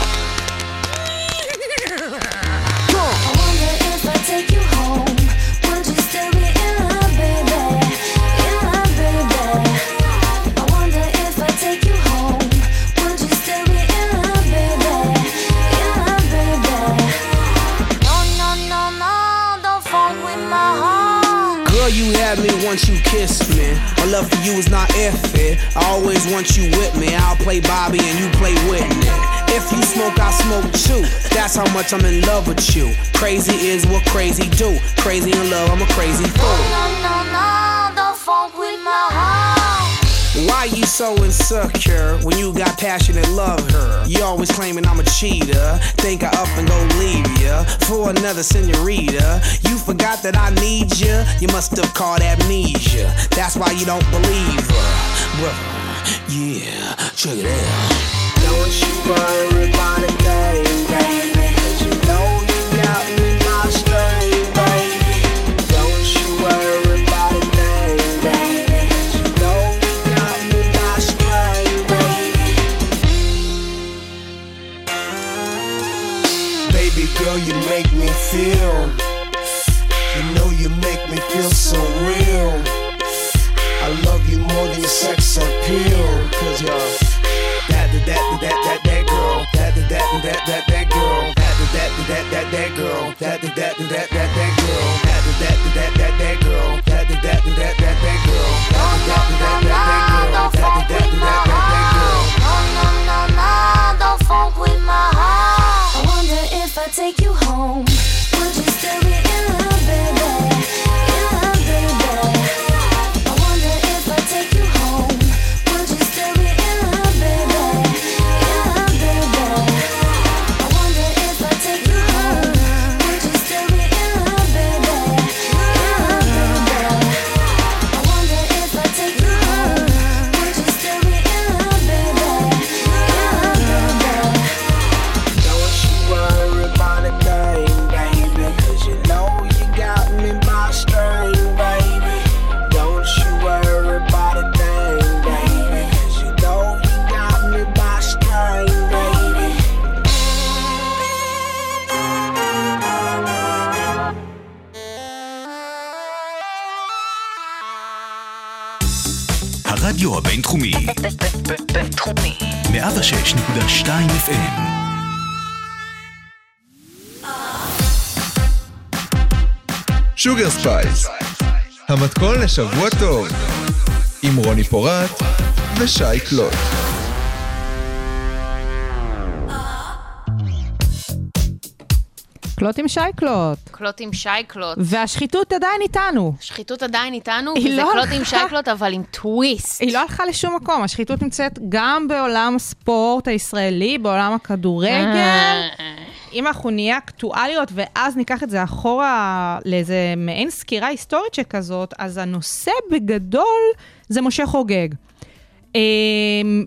Once you kissed me. My love for you is not iffy. I always want you with me. I'll play Bobby and you play Whitney. If you smoke, I smoke too. That's how much I'm in love with you. Crazy is what crazy do. Crazy in love, I'm a crazy fool. No, no, no, don't funk with my heart. Why you so insecure when you got passion and love her? You always claiming I'm a cheater. Think I up and go leave ya for another senorita. You forgot that I need ya. You must have caught amnesia. That's why you don't believe her. Yeah, check it out. Don't you worry about a thing, baby. Girl, you make me feel. You know you make me feel so real. I love you more than your sex appeal. Cause you're that, that, that, that, that, that girl. That, that, that, that, that, that girl. That, that, that, that, that girl. That, that, that, that, that, girl. That, that, that, that, that girl. That, that, that, that, that, girl. That, that, that, that, that girl. That, that, that, that, that girl. No, no, no, no, don't funk with my take you home. Would you still be in love. בינתחומי. 106.2 FM. Sugar Spice, המתכון לשבוע טוב, עם רוני פורט ושי קלוט. קלוט עם שי קלוט. קלוט עם שי קלוט. והשחיתות עדיין איתנו. שחיתות עדיין איתנו, וזה לא קלוט עם. שי קלוט, אבל עם טוויסט. היא לא הלכה לשום מקום, השחיתות נמצאת גם בעולם הספורט הישראלי, בעולם הכדורגל. אם אנחנו נהיה אקטואליות ואז ניקח את זה אחורה לאיזה מעין סקירה היסטורית שכזאת, אז הנושא בגדול זה משה חוגג. אה,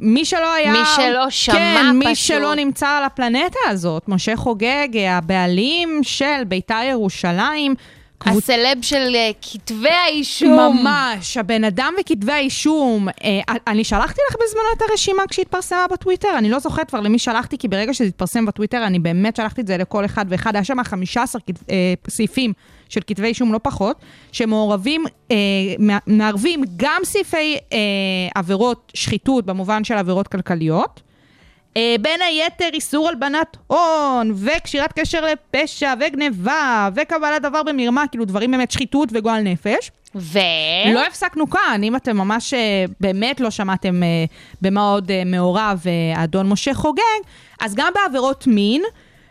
מי שלא היה... מי שלא שמע כן, מי פשוט. שלא נמצא על הפלנטה הזאת, משה חוגג, הבעלים של בית"ר ירושלים. קבוצ- הסלב של אה, כתבי האישום. ממש, הבן אדם וכתבי האישום. אה, אני שלחתי לך בזמנו את הרשימה כשהתפרסמה בטוויטר, אני לא זוכרת כבר למי שלחתי, כי ברגע שזה התפרסם בטוויטר, אני באמת שלחתי את זה לכל אחד ואחד. היה שם 15 כת- אה, סעיפים של כתבי אישום, לא פחות, שמעורבים, אה, מע- מערבים גם סעיפי אה, עבירות שחיתות, במובן של עבירות כלכליות. אה, בין היתר איסור הלבנת הון, וקשירת קשר לפשע, וגניבה, וקבלת דבר במרמה, כאילו דברים באמת שחיתות וגועל נפש. ו... לא הפסקנו כאן, אם אתם ממש אה, באמת לא שמעתם אה, במה עוד אה, מעורב האדון משה חוגג, אז גם בעבירות מין,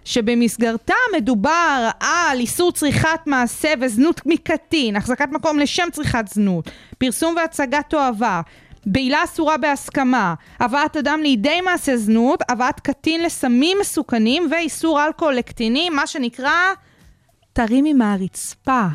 שבמסגרתה מדובר על איסור צריכת מעשה וזנות מקטין, החזקת מקום לשם צריכת זנות, פרסום והצגת תועבה. בעילה אסורה בהסכמה, הבאת אדם לידי מעשה זנות, הבאת קטין לסמים מסוכנים ואיסור אלכוהול לקטינים, מה שנקרא תרימי מהרצפה.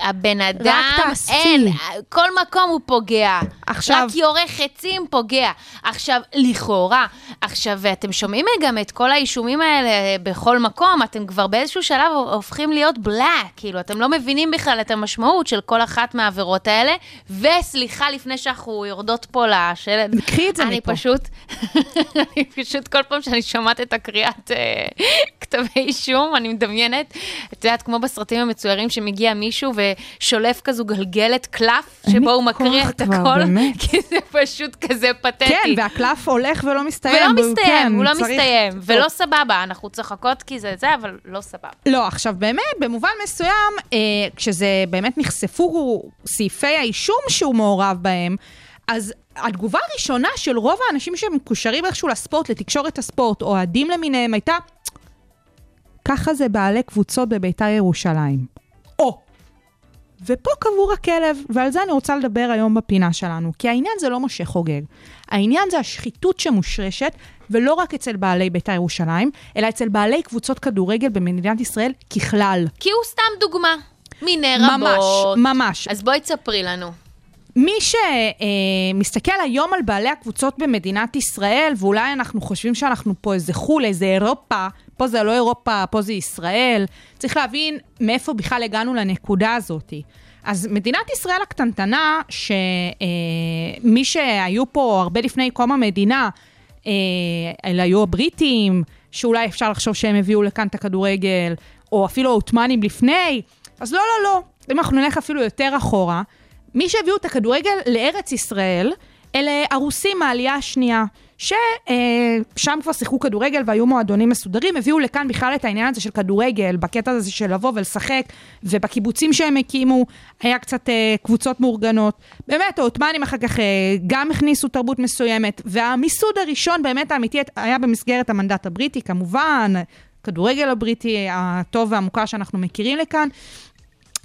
הבן אדם. אין, כל מקום הוא פוגע. עכשיו- רק יורה חצים פוגע. עכשיו, לכאורה, עכשיו, ואתם שומעים גם את כל האישומים האלה בכל מקום, אתם כבר באיזשהו שלב הופכים להיות בלאק, כאילו, אתם לא מבינים בכלל את המשמעות של כל אחת מהעבירות האלה, וסליחה, לפני שאנחנו יורדות פה לשלד, קחי את זה אני מפה. פשוט, אני פשוט כל פעם שאני שומעת את הקריאת אה, כתבי אישום, אני מדמיינת, את יודעת, כמו בסרטים המצוירים שמגיע מישהו ושולף כזו גלגלת קלף, שבו הוא מקריא את הכל, באמת. כי זה פשוט כזה פתטי. כן, והקלף הולך ולא מסתיים. ולא מסתיים, כן, הוא לא צריך- מסתיים. ולא סבבה, אנחנו צוחקות כי זה זה, אבל לא סבבה. לא, עכשיו באמת, במובן מסוים, אה, כשזה באמת נחשפו סעיפי האישום שהוא מעורב בהם, אז התגובה הראשונה של רוב האנשים שמקושרים איכשהו לספורט, לתקשורת הספורט, אוהדים למיניהם, הייתה, ככה זה בעלי קבוצות בביתר ירושלים. ופה קבור הכלב, ועל זה אני רוצה לדבר היום בפינה שלנו, כי העניין זה לא משה חוגג. העניין זה השחיתות שמושרשת, ולא רק אצל בעלי בית"ר ירושלים, אלא אצל בעלי קבוצות כדורגל במדינת ישראל ככלל. כי הוא סתם דוגמה, מיני ממש, רבות. ממש. אז בואי תספרי לנו. מי שמסתכל היום על בעלי הקבוצות במדינת ישראל, ואולי אנחנו חושבים שאנחנו פה איזה חו"ל, איזה אירופה, פה זה לא אירופה, פה זה ישראל, צריך להבין מאיפה בכלל הגענו לנקודה הזאת. אז מדינת ישראל הקטנטנה, שמי שהיו פה הרבה לפני קום המדינה, אה, אלה היו הבריטים, שאולי אפשר לחשוב שהם הביאו לכאן את הכדורגל, או אפילו העות'מאנים לפני, אז לא, לא, לא. אם אנחנו נלך אפילו יותר אחורה, מי שהביאו את הכדורגל לארץ ישראל, אלה הרוסים מהעלייה השנייה, ששם כבר שיחקו כדורגל והיו מועדונים מסודרים, הביאו לכאן בכלל את העניין הזה של כדורגל, בקטע הזה של לבוא ולשחק, ובקיבוצים שהם הקימו, היה קצת אה, קבוצות מאורגנות. באמת, העות'מאנים אחר כך אה, גם הכניסו תרבות מסוימת, והמיסוד הראשון באמת האמיתי היה במסגרת המנדט הבריטי, כמובן, כדורגל הבריטי הטוב והמוכר שאנחנו מכירים לכאן.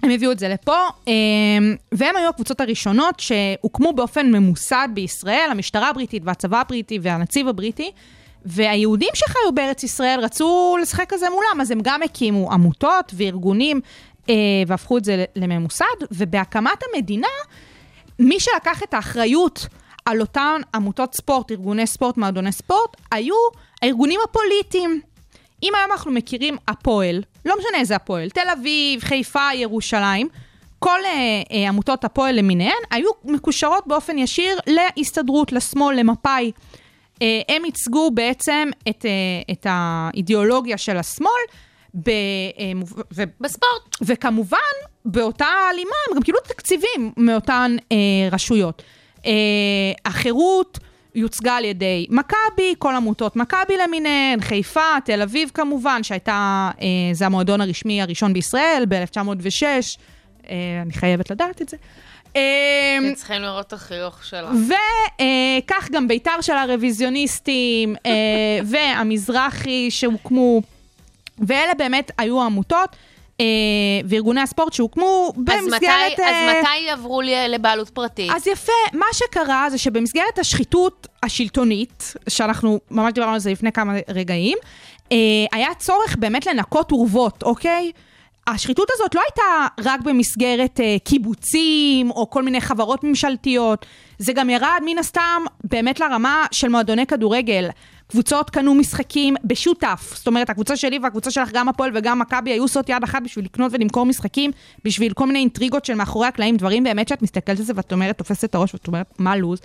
הם הביאו את זה לפה, אמ, והם היו הקבוצות הראשונות שהוקמו באופן ממוסד בישראל, המשטרה הבריטית והצבא הבריטי והנציב הבריטי, והיהודים שחיו בארץ ישראל רצו לשחק כזה מולם, אז הם גם הקימו עמותות וארגונים אה, והפכו את זה לממוסד, ובהקמת המדינה, מי שלקח את האחריות על אותן עמותות ספורט, ארגוני ספורט, מועדוני ספורט, היו הארגונים הפוליטיים. אם היום אנחנו מכירים הפועל, לא משנה איזה הפועל, תל אביב, חיפה, ירושלים, כל אה, אה, עמותות הפועל למיניהן היו מקושרות באופן ישיר להסתדרות, לשמאל, למפא"י. אה, הם ייצגו בעצם את, אה, את האידיאולוגיה של השמאל, ב, אה, ו, בספורט. וכמובן, באותה הלימה הם גם קיבלו תקציבים מאותן אה, רשויות. אה, החירות יוצגה על ידי מכבי, כל עמותות מכבי למיניהן, חיפה, תל אביב כמובן, שהייתה, אה, זה המועדון הרשמי הראשון בישראל ב-1906, אה, אני חייבת לדעת את זה. אה, אתם צריכים לראות את החיוך שלה. וכך גם בית"ר של הרוויזיוניסטים אה, והמזרחי שהוקמו, ואלה באמת היו העמותות אה, וארגוני הספורט שהוקמו אז במסגרת... מתי, אז אה, מתי עברו לי לבעלות פרטית? אז יפה, מה שקרה זה שבמסגרת השחיתות השלטונית, שאנחנו ממש דיברנו על זה לפני כמה רגעים, אה, היה צורך באמת לנקות אורוות, אוקיי? השחיתות הזאת לא הייתה רק במסגרת אה, קיבוצים או כל מיני חברות ממשלתיות, זה גם ירד מן הסתם באמת לרמה של מועדוני כדורגל. קבוצות קנו משחקים בשותף, זאת אומרת הקבוצה שלי והקבוצה שלך, גם הפועל וגם מכבי, היו עושות יד אחת בשביל לקנות ולמכור משחקים, בשביל כל מיני אינטריגות של מאחורי הקלעים, דברים באמת שאת מסתכלת על זה ואת אומרת, תופסת את הראש ואת אומרת, מה לו"ז?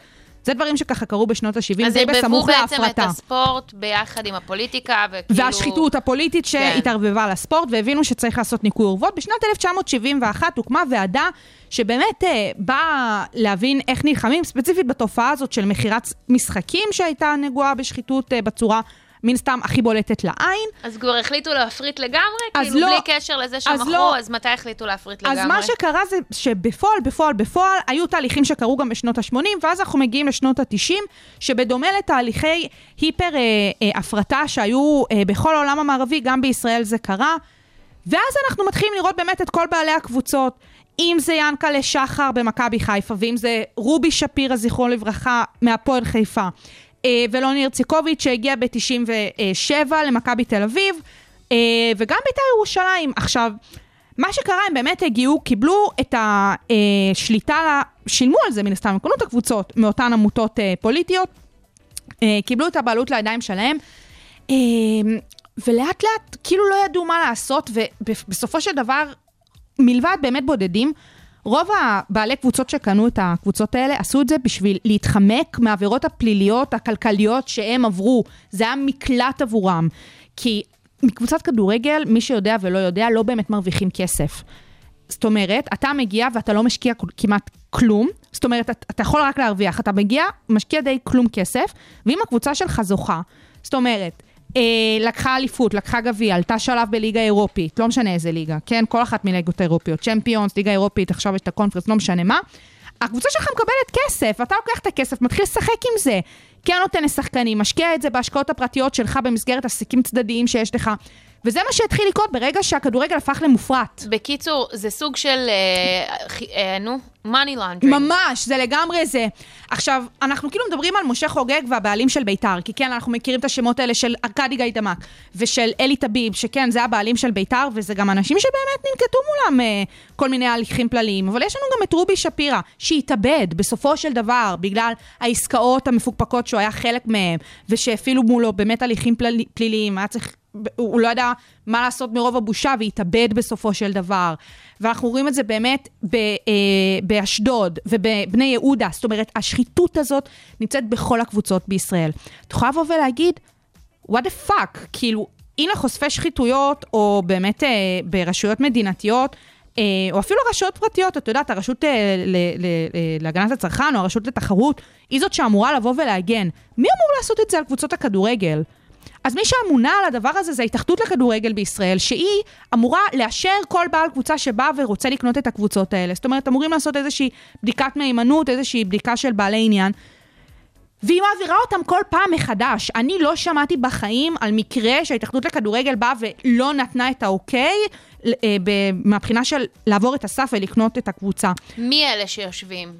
זה דברים שככה קרו בשנות ה-70, אז די ערבבו בסמוך בעצם את להפרטה. הספורט ביחד עם הפוליטיקה, וכאילו... והשחיתות הפוליטית כן. שהתערבבה לספורט, והבינו שצריך לעשות ניקוי אורוות. בשנת 1971 הוקמה ועדה שבאמת אה, באה להבין איך נלחמים, ספציפית בתופעה הזאת של מכירת משחקים שהייתה נגועה בשחיתות אה, בצורה, מן סתם, הכי בולטת לעין. אז כבר החליטו להפריט לגמרי? אז כאילו לא. בלי קשר לזה שמכרו, לא. אז מתי החליטו להפריט לגמרי? אז מה שקרה זה שבפועל, בפועל, בפועל, היו תהליכים שקרו גם בשנות ה-80, ואז אנחנו מגיעים לשנות ה-90, שבדומה לתהליכי היפר אה, אה, שהיו אה, בכל העולם המערבי, גם בישראל זה קרה. ואז אנחנו מתחילים לראות באמת את כל בעלי הקבוצות. אם זה ינקלה שחר במכבי חיפה, ואם זה רובי שפירא, זיכרונו לברכה, מהפועל חיפה, ולוני הרציקוביץ' שהגיע ב-97 למכבי תל אביב, אה, וגם בית"ר ירושלים. עכשיו, מה שקרה, הם באמת הגיעו, קיבלו את השליטה, שילמו על זה מן הסתם, הם קנו את הקבוצות מאותן עמותות אה, פוליטיות, אה, קיבלו את הבעלות לידיים שלהם, אה, ולאט לאט כאילו לא ידעו מה לעשות, ובסופו של דבר, מלבד באמת בודדים, רוב הבעלי קבוצות שקנו את הקבוצות האלה עשו את זה בשביל להתחמק מהעבירות הפליליות, הכלכליות שהם עברו. זה היה מקלט עבורם. כי מקבוצת כדורגל, מי שיודע ולא יודע, לא באמת מרוויחים כסף. זאת אומרת, אתה מגיע ואתה לא משקיע כמעט כלום, זאת אומרת, אתה, יכול רק להרוויח, אתה מגיע, משקיע די כלום כסף, ואם הקבוצה שלך זוכה, זאת אומרת, אה, לקחה אליפות, לקחה גביע, עלתה שלב בליגה אירופית, לא משנה איזה ליגה, כן? כל אחת מליגות האירופיות, צ'מפיונס, ליגה אירופית, עכשיו יש את הקונפרנס, לא משנה מה. הקבוצה שלך מקבלת כסף, אתה לוקח את הכסף, מתחיל לשחק עם זה. כן נותן לשחקנים, משקיע את זה בהשקעות הפרטיות שלך במסגרת עסקים צדדיים שיש לך. וזה מה שהתחיל לקרות ברגע שהכדורגל הפך למופרט. בקיצור, זה סוג של, אה, אה, נו, money laundering. ממש, זה לגמרי זה. עכשיו, אנחנו כאילו מדברים על משה חוגג והבעלים של ביתר, כי כן, אנחנו מכירים את השמות האלה של ארכדי גיידמק ושל אלי טביב, שכן, זה הבעלים של ביתר, וזה גם אנשים שבאמת ננקטו מולם אה, כל מיני הליכים פליליים. אבל יש לנו גם את רובי שפירא, שהתאבד בסופו של דבר, בגלל העסקאות המפוקפקות שהוא היה חלק מהם, ושהפעילו מולו באמת הליכים פליל, פליליים, היה צריך... הוא לא ידע מה לעשות מרוב הבושה והתאבד בסופו של דבר. ואנחנו רואים את זה באמת ב, אה, באשדוד ובבני יהודה. זאת אומרת, השחיתות הזאת נמצאת בכל הקבוצות בישראל. את יכולה לבוא ולהגיד, what the fuck, כאילו, הנה חושפי שחיתויות, או באמת אה, ברשויות מדינתיות, אה, או אפילו רשויות פרטיות, את יודעת, הרשות אה, ל- ל- אה, להגנת הצרכן, או הרשות לתחרות, היא זאת שאמורה לבוא ולהגן. מי אמור לעשות את זה על קבוצות הכדורגל? אז מי שאמונה על הדבר הזה זה ההתאחדות לכדורגל בישראל, שהיא אמורה לאשר כל בעל קבוצה שבא ורוצה לקנות את הקבוצות האלה. זאת אומרת, אמורים לעשות איזושהי בדיקת מהימנות, איזושהי בדיקה של בעלי עניין. והיא מעבירה אותם כל פעם מחדש. אני לא שמעתי בחיים על מקרה שההתאחדות לכדורגל באה ולא נתנה את האוקיי אה, מהבחינה של לעבור את הסף ולקנות את הקבוצה. מי אלה שיושבים?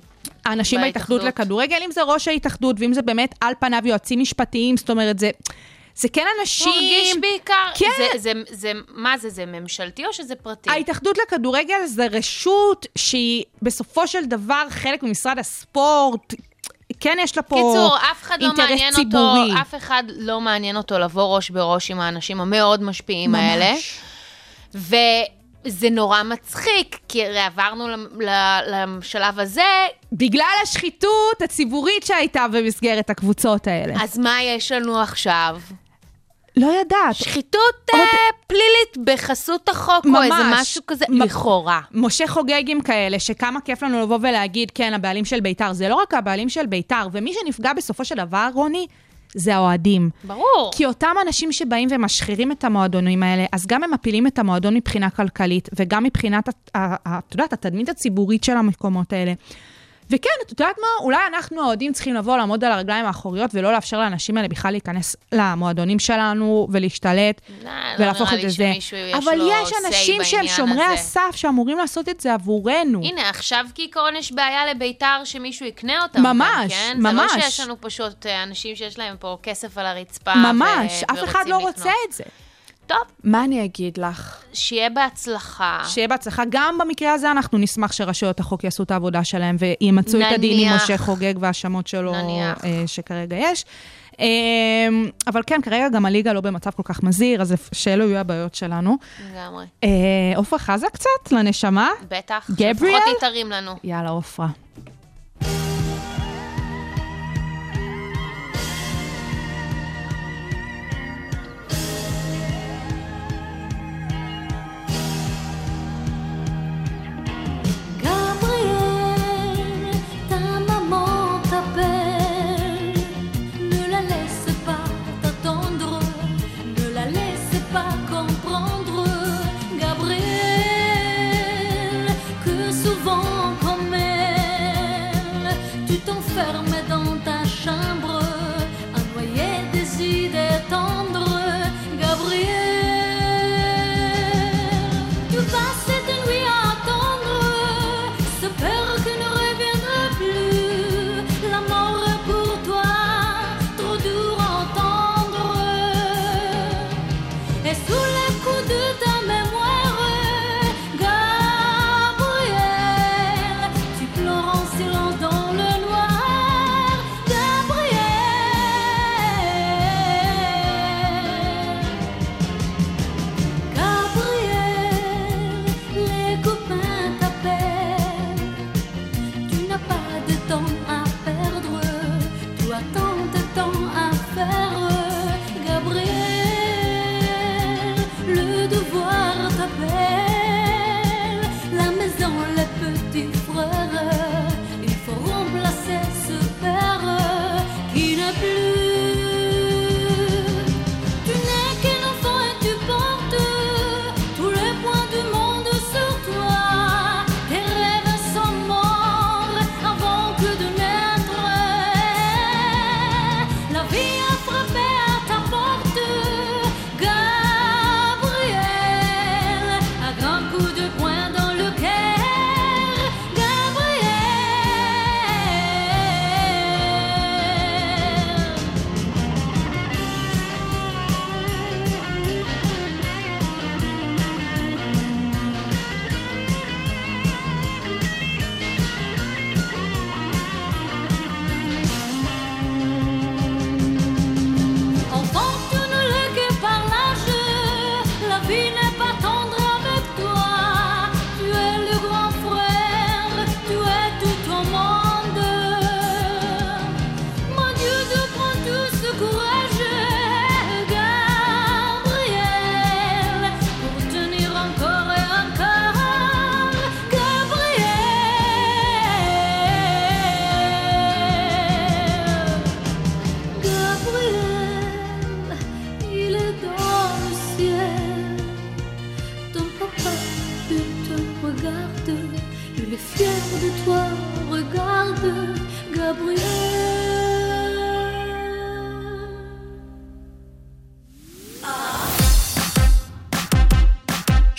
האנשים בהתאחדות. לכדורגל, אם זה ראש ההתאחדות, ואם זה באמת על פניו יועצים משפטיים, זאת אומרת, זה, זה כן אנשים... מרגיש בעיקר, כן. זה, זה, זה, מה זה, זה ממשלתי או שזה פרטי? ההתאחדות לכדורגל זה רשות שהיא בסופו של דבר חלק ממשרד הספורט. כן, יש לה פה קיצור, אף אחד לא מעניין ציבורי. אותו, אף אחד לא מעניין אותו לבוא ראש בראש עם האנשים המאוד משפיעים ממש. האלה. וזה נורא מצחיק, כי הרי עברנו לשלב הזה, בגלל השחיתות הציבורית שהייתה במסגרת הקבוצות האלה. אז מה יש לנו עכשיו? לא יודעת. שחיתות אה, פלילית בחסות החוק, או איזה משהו כזה, מ- לכאורה. משה חוגגים כאלה, שכמה כיף לנו לבוא ולהגיד, כן, הבעלים של בית"ר. זה לא רק הבעלים של בית"ר, ומי שנפגע בסופו של דבר, רוני, זה האוהדים. ברור. כי אותם אנשים שבאים ומשחירים את המועדונים האלה, אז גם הם מפילים את המועדון מבחינה כלכלית, וגם מבחינת, את יודעת, התדמית הציבורית של המקומות האלה. וכן, את יודעת מה? אולי אנחנו האוהדים צריכים לבוא, לעמוד על הרגליים האחוריות, ולא לאפשר לאנשים האלה בכלל להיכנס למועדונים שלנו ולהשתלט, לא ולהפוך נראה את זה. אבל יש אנשים שהם שומרי הזה. הסף, שאמורים לעשות את זה עבורנו. הנה, עכשיו כעיקרון יש בעיה לביתר שמישהו יקנה אותם. ממש, כן? ממש. זה לא שיש לנו פשוט אה, אנשים שיש להם פה כסף על הרצפה. ממש, ו- אף אחד לא לקנות. רוצה את זה. טוב, מה אני אגיד לך? שיהיה בהצלחה. שיהיה בהצלחה. גם במקרה הזה אנחנו נשמח שרשויות החוק יעשו את העבודה שלהם וימצו את הדין עם. משה חוגג וההאשמות שלו נניח. אה, שכרגע יש. אה, אבל כן, כרגע גם הליגה לא במצב כל כך מזהיר, אז שאלו יהיו הבעיות שלנו. לגמרי. אה, עופרה חזה קצת לנשמה? בטח. גבריאל? לפחות היא תרים לנו. יאללה, עופרה. ferme.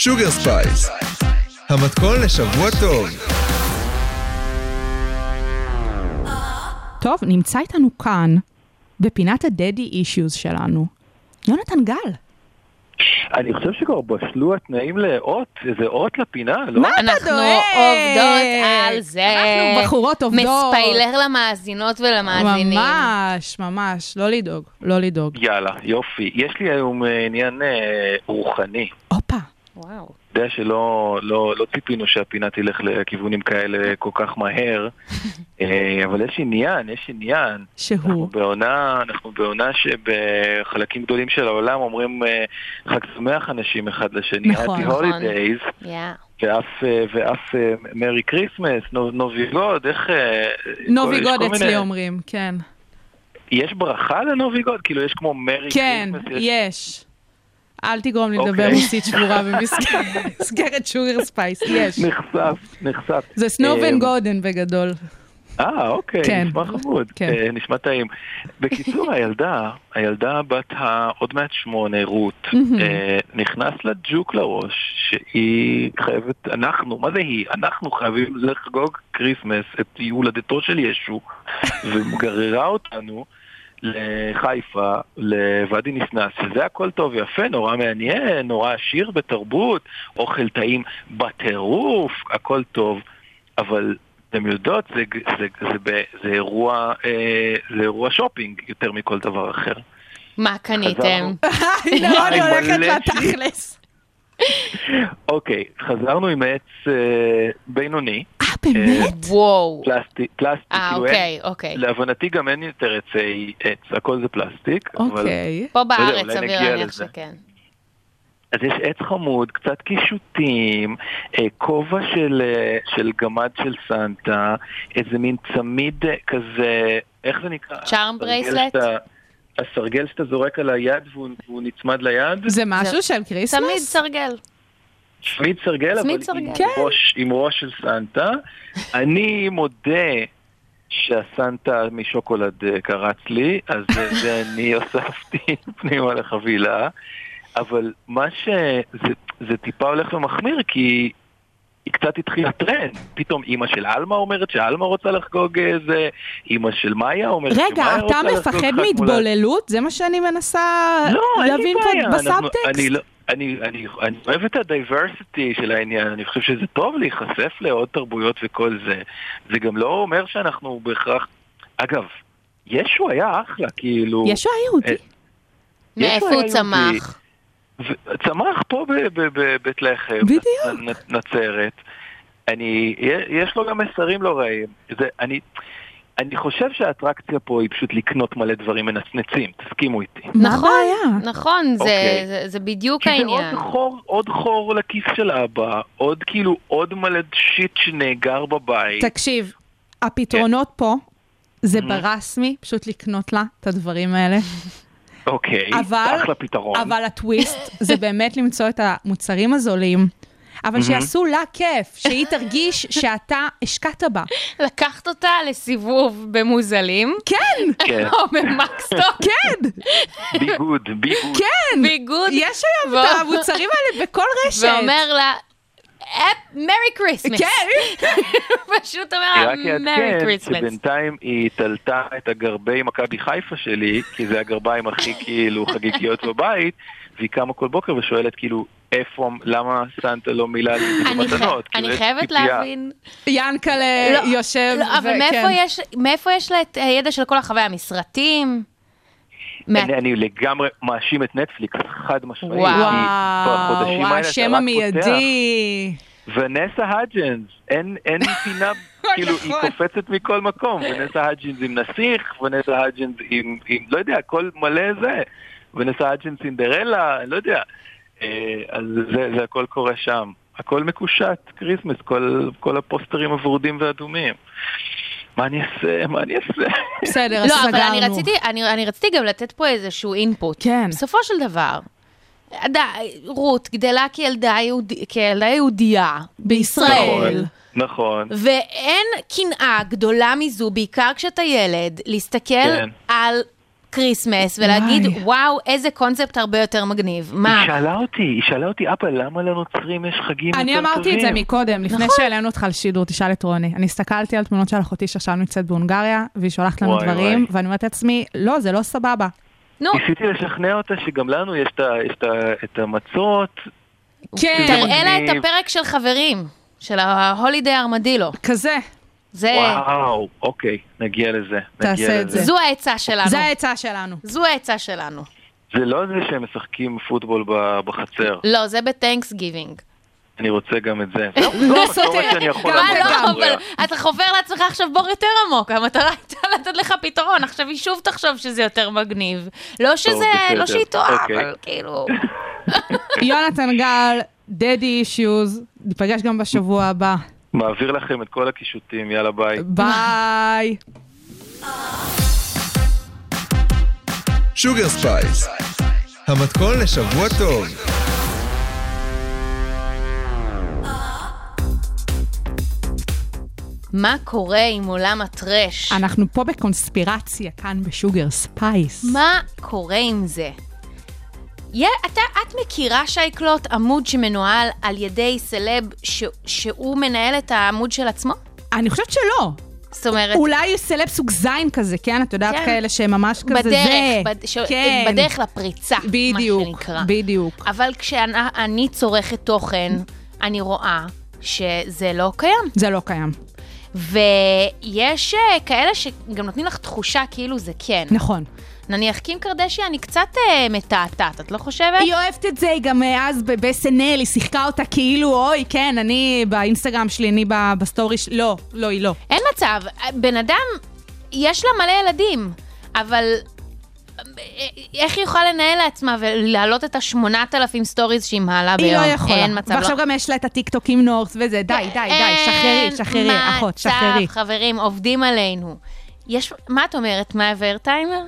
Sugar Spice, המתכון לשבוע טוב. טוב, נמצא איתנו כאן, בפינת ה-Daddy Issues שלנו, יונתן גל. אני חושב שכבר בשלו התנאים לאות, איזה אות לפינה, לא? מה אתה אנחנו דואג? עובדות על זה. אנחנו בחורות עובדות. מספיילר למאזינות ולמאזינים. ממש, ממש, לא לדאוג, לא לדאוג. יאללה, יופי. יש לי היום אה, עניין אה, רוחני. וואו. יודע שלא לא, לא ציפינו שהפינה תלך לכיוונים כאלה כל כך מהר, אה, אבל יש עניין, יש עניין. אנחנו שהוא. בעונה, אנחנו בעונה שבחלקים גדולים של העולם אומרים אה, חג שמח אנשים אחד לשני, נכון, נכון. Holidays, Yeah. ואף, אה, ואף Merry Christmas, Новый год, איך... Новый год מיני- אצלי אומרים, כן. יש ברכה ל Новый год? כאילו יש כמו Merry כן, Christmas? יש- יש. אל תגרום לי לדבר אוקיי. רוסית שבורה במסגרת Sugar Spice, יש. נחשף, נחשף. זה סנובן אה, גודן בגדול. אה, אוקיי, כן. נשמע חמוד. כן. אה, נשמע טעים. בקיצור, הילדה, הילדה בת העוד מעט שמונה, רות, אה, נכנס לה ג'וק לראש שהיא חייבת, אנחנו, מה זה היא? אנחנו חייבים לחגוג Christmas את הולדתו של ישו, וגררה אותנו. לחיפה, לוואדי ניסנס, שזה הכל טוב ויפה, נורא מעניין, נורא עשיר בתרבות, אוכל טעים בטירוף, הכל טוב, אבל אתם יודעות, זה, זה, זה, זה, זה, אירוע, אה, זה אירוע שופינג יותר מכל דבר אחר. מה קניתם? הנה רוני וואי, הולכת לתכלס. אוקיי, חזרנו עם עץ אה, בינוני, באמת? וואו. פלסטי, פלסטיק, אה, כאילו אוקיי, אוקיי. להבנתי גם אין יותר עצי עץ, הכל זה פלסטיק, אוקיי. פה לא בארץ סביר להניח. שכן. אז יש עץ חמוד, קצת קישוטים, אה, כובע של, אה, של גמד של סנטה, איזה מין צמיד אה, כזה, איך זה נקרא? charm bracelet? הסרגל שאתה זורק על היד והוא, והוא נצמד ליד? זה משהו של תמיד Christmas? סרגל. צמיד סרגל, אבל עם. כן. ראש, עם ראש של סנטה. אני מודה שהסנטה משוקולד אה, קרץ לי, אז אה, זה אני הוספתי פנימה לחבילה. אבל מה ש... זה, זה טיפה הולך ומחמיר, כי היא קצת התחילה טרנד. פתאום אימא של עלמה אומרת שעלמה רוצה לחגוג איזה, אימא של מאיה אומרת רגע, שמאיה אתה רוצה לחגוג מפחד חג מולד. מהתבוללות? זה מה שאני מנסה לא, אין לי להבין בעיה. פה אנחנו- בסאבטקסט? אני לא- אני, אני, אני אוהב את ה diversity של העניין, אני חושב שזה טוב להיחשף לעוד תרבויות וכל זה. זה גם לא אומר שאנחנו בהכרח... אגב, ישו היה אחלה, כאילו... ישו היה יהודי. אה, מאיפה הוא. צמח? צמח פה בבית לחם, בדיוק. נצרת. אני, יש לו גם מסרים לא רעים. זה, אני, אני חושב שהאטרקציה פה היא פשוט לקנות מלא דברים מנצנצים, תסכימו איתי. נכון? נכון, זה- אוקיי. זה- זה בדיוק כי זה העניין. עוד חור, עוד חור לכיס של אבא, עוד כאילו, עוד מלא שיט שנאגר בבית. תקשיב, הפתרונות פה זה Mhm. ברסמי, פשוט לקנות לה את הדברים האלה. אוקיי, אבל- אחלה פתרון. אבל הטוויסט זה באמת למצוא את המוצרים הזולים. אבל שיעשו לה כיף, שהיא תרגיש שאתה השקעת בה. לקחת אותה לסיבוב במוזלים, כן, כן, או במקסטוק, כן, ביגוד, ביגוד. כן. ביגוד, יש היום את המוצרים האלה בכל רשת. ואומר לה, Merry Christmas. כן. פשוט אומר Merry Christmas. שבינתיים היא תלתה את הגרבי מכבי חיפה שלי, כי זה הגרביים הכי כאילו חגיגיות בבית, והיא קמה כל בוקר ושואלת כאילו, איפה, למה סנטה לא מילא לי את אני כאילו, חייבת ציפייה. להבין, ינקלה לא, יושב, לא, אבל. מאיפה יש- לה את הידע של כל החוויה? מסרטים? אני, אני לגמרי מאשים את נטפליקס, חד משמעית. וואו. וואו, השם המיידי. ונסה האדג'נס, אין, אין פינה, כאילו, היא. קופצת מכל מקום, ונסה האדג'נס עם נסיך, ונסה האדג'נס עם, עם, לא יודע, הכל מלא זה, ונסה האדג'נס סינדרלה, אני לא יודע. אה, אז זה, זה הכל קורה שם. הכל מקושט, Christmas, כל, כל הפוסטרים הוורודים ואדומים. מה אני אעשה? מה אני אעשה? בסדר, אז לא, אבל סגרנו. אני רציתי, אני, אני רציתי גם לתת פה איזשהו input. כן. בסופו של דבר, ד- רות גדלה כילדה, יהוד... כילדה יהודייה בישראל, נכון. ואין קנאה גדולה מזו, בעיקר כשאתה ילד, להסתכל כן. על Christmas ולהגיד, וואי. וואו, איזה קונספט הרבה יותר מגניב. מה? היא שאלה אותי, היא שאלה אותי, אבא, למה לנוצרים יש חגים יותר אני טובים? אמרתי את זה מקודם, לפני נכון. שהעלינו אותך לשידור, תשאל את רוני. אני הסתכלתי על תמונות של אחותי שעכשיו נמצאת בהונגריה, והיא שולחת לנו וואי, דברים, וואי. ואני אומרת לעצמי, לא, זה לא סבבה. נו, ניסיתי לשכנע אותה שגם לנו יש את המצות. כן, תראה לה את. הפרק של חברים, של ההולידיי ארמדילו. כזה, זה, וואו, אוקיי, נגיע לזה. נגיע תעשה את לזה. זה. זו העצה שלנו. זה העצה שלנו. זו העצה שלנו. זה לא זה שהם משחקים פוטבול בחצר. לא, זה בטנקס גיבינג. אני רוצה גם את זה. זו המסורת שאני יכול מה לעמוד לא. אבל אתה חופר לעצמך עכשיו בור יותר עמוק, המטרה הייתה לתת לך פתרון, עכשיו היא שוב תחשוב שזה יותר מגניב. לא שזה. לא שהיא טועה, אוקיי. אבל כאילו... יונתן גל, daddy issues, ניפגש גם בשבוע הבא. מעביר לכם את כל הקישוטים, יאללה ביי. ביי. Sugar Spice, המתכון לשבוע טוב. מה קורה עם עולם ה trash? אנחנו פה בקונספירציה כאן ב Sugar Spice. מה קורה עם זה? אתה, את מכירה שייקלוט עמוד שמנוהל על ידי סלב ש, שהוא מנהל את העמוד של עצמו? אני חושבת שלא. זאת אומרת, אולי סלב סוג זין כזה, כן? את יודעת כן. כאלה שהם ממש כזה בדרך, זה. בד, ש, כן. בדרך לפריצה, בדיוק, מה שנקרא. בדיוק. אבל כשאני צורכת תוכן, אני רואה שזה לא קיים. זה לא קיים. ויש אה, כאלה שגם נותנים לך תחושה כאילו זה כן. נכון. נניח קים קרדשיאן היא קצת אה, מתעתעת, את לא חושבת? היא אוהבת את זה, היא גם אה, אז ב-SNL, היא שיחקה אותה כאילו, אוי, כן, אני באינסטגרם שלי, אני בסטורי שלי, לא, לא, היא לא. אין מצב, בן אדם, יש לה מלא ילדים, אבל אה, איך היא יכולה לנהל לעצמה ולהעלות את השמונת אלפים סטוריז שהיא מעלה היא ביום? לא יכולה. אין מצב, ועכשיו לא. גם יש לה את הטיקטוק עם North וזה, די, די, די, שחררי, שחררי, אחות, שחררי. אין מצב, חברים, עובדים עלינו. יש, מה את אומרת, מה טיימר?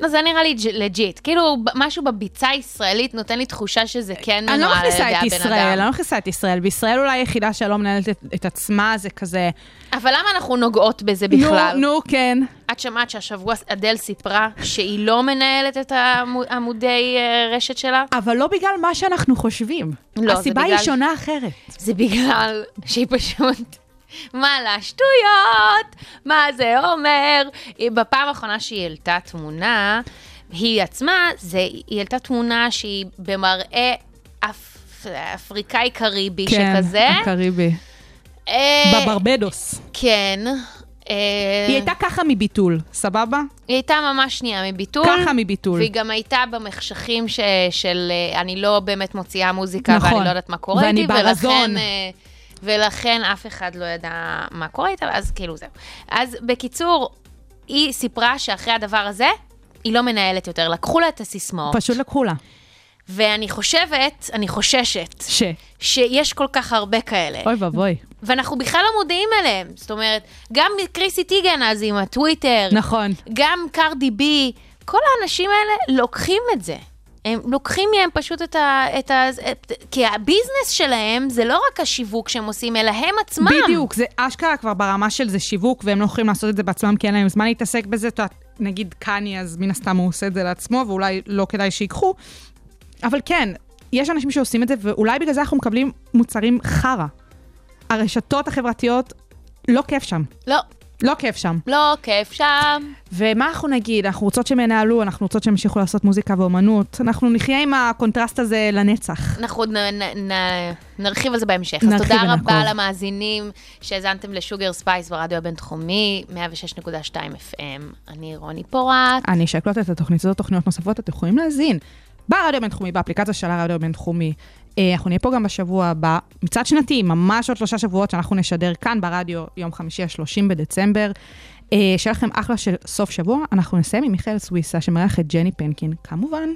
לא, זה נראה לי legit. כאילו, משהו בביצה הישראלית נותן לי תחושה שזה כן אני לא מנוהל על מכניסה ידי את הבן ישראל, אני אדם. לא מכניסה את ישראל. בישראל אולי היחידה שלא מנהלת את- את עצמה, זה כזה... אבל למה אנחנו נוגעות בזה בכלל? נו, נו, כן. את שמעת שהשבוע אדל סיפרה שהיא לא מנהלת את העמו- עמודי אה, רשת שלה? אבל לא בגלל מה שאנחנו חושבים. לא, זה הסיבה היא בגלל- שונה אחרת. זה בגלל שהיא פשוט מעלה שטויות, מה זה אומר? בפעם האחרונה שהיא העלתה תמונה, היא עצמה, זה, היא העלתה תמונה שהיא במראה אפ, אפריקאי קריבי כן, שכזה. הקריבי. אה, בברבדוס. כן. אה, היא הייתה ככה מביטול, סבבה? היא הייתה ממש שנייה מביטול. ככה מביטול. והיא גם הייתה במחשכים ש, של אה, אני לא באמת מוציאה מוזיקה נכון. ואני לא יודעת מה קורה ואני איתי, ברזון. ולכן, אה, ולכן אף אחד לא ידע מה קורה איתה, אז כאילו זהו. אז בקיצור, היא סיפרה שאחרי הדבר הזה, היא לא מנהלת יותר, לקחו לה את הסיסמאות. פשוט לקחו לה. ואני חושבת, אני חוששת, ש. שיש כל כך הרבה כאלה. אוי ואבוי. ואנחנו בכלל לא מודעים אליהם. זאת אומרת, גם קריסי טיגן אז עם הטוויטר, נכון. גם קרדי בי, כל האנשים האלה לוקחים את זה. הם לוקחים מהם פשוט את ה... את ה את, כי הביזנס שלהם זה לא רק השיווק שהם עושים, אלא הם עצמם. בדיוק, זה אשכרה כבר ברמה של זה שיווק, והם לא יכולים לעשות את זה בעצמם, כי אין להם זמן להתעסק בזה. את יודעת, נגיד קני, אז מן הסתם הוא עושה את זה לעצמו, ואולי לא כדאי שיקחו. אבל כן, יש אנשים שעושים את זה, ואולי בגלל זה אנחנו מקבלים מוצרים חרא. הרשתות החברתיות, לא כיף שם. לא, לא כיף שם. לא כיף שם. ומה אנחנו נגיד? אנחנו רוצות שהם ינהלו, אנחנו רוצות שהם ימשיכו לעשות מוזיקה ואומנות. אנחנו נחיה עם הקונטרסט הזה לנצח. אנחנו נ, נ, נ, נרחיב על זה בהמשך. נרחיב אז תודה ונעקוב. רבה למאזינים שהאזנתם ל Sugar Spice ברדיו הבינתחומי, 106.2 FM. אני רוני פורט. אני אשקלוט את התוכנית הזאת, תוכניות נוספות, אתם יכולים להאזין ברדיו הבינתחומי, באפליקציה של הרדיו הבינתחומי. אה, אנחנו נהיה פה גם בשבוע הבא, מצעד שנתי, ממש עוד שלושה שבועות שאנחנו נשדר כאן ברדיו, יום חמישי ה-30 בדצמבר. אה, שיהיה לכם אחלה של סוף שבוע. אנחנו נסיים עם מיכאל סוויסה, שמארח את ג'ני פנקין, כמובן.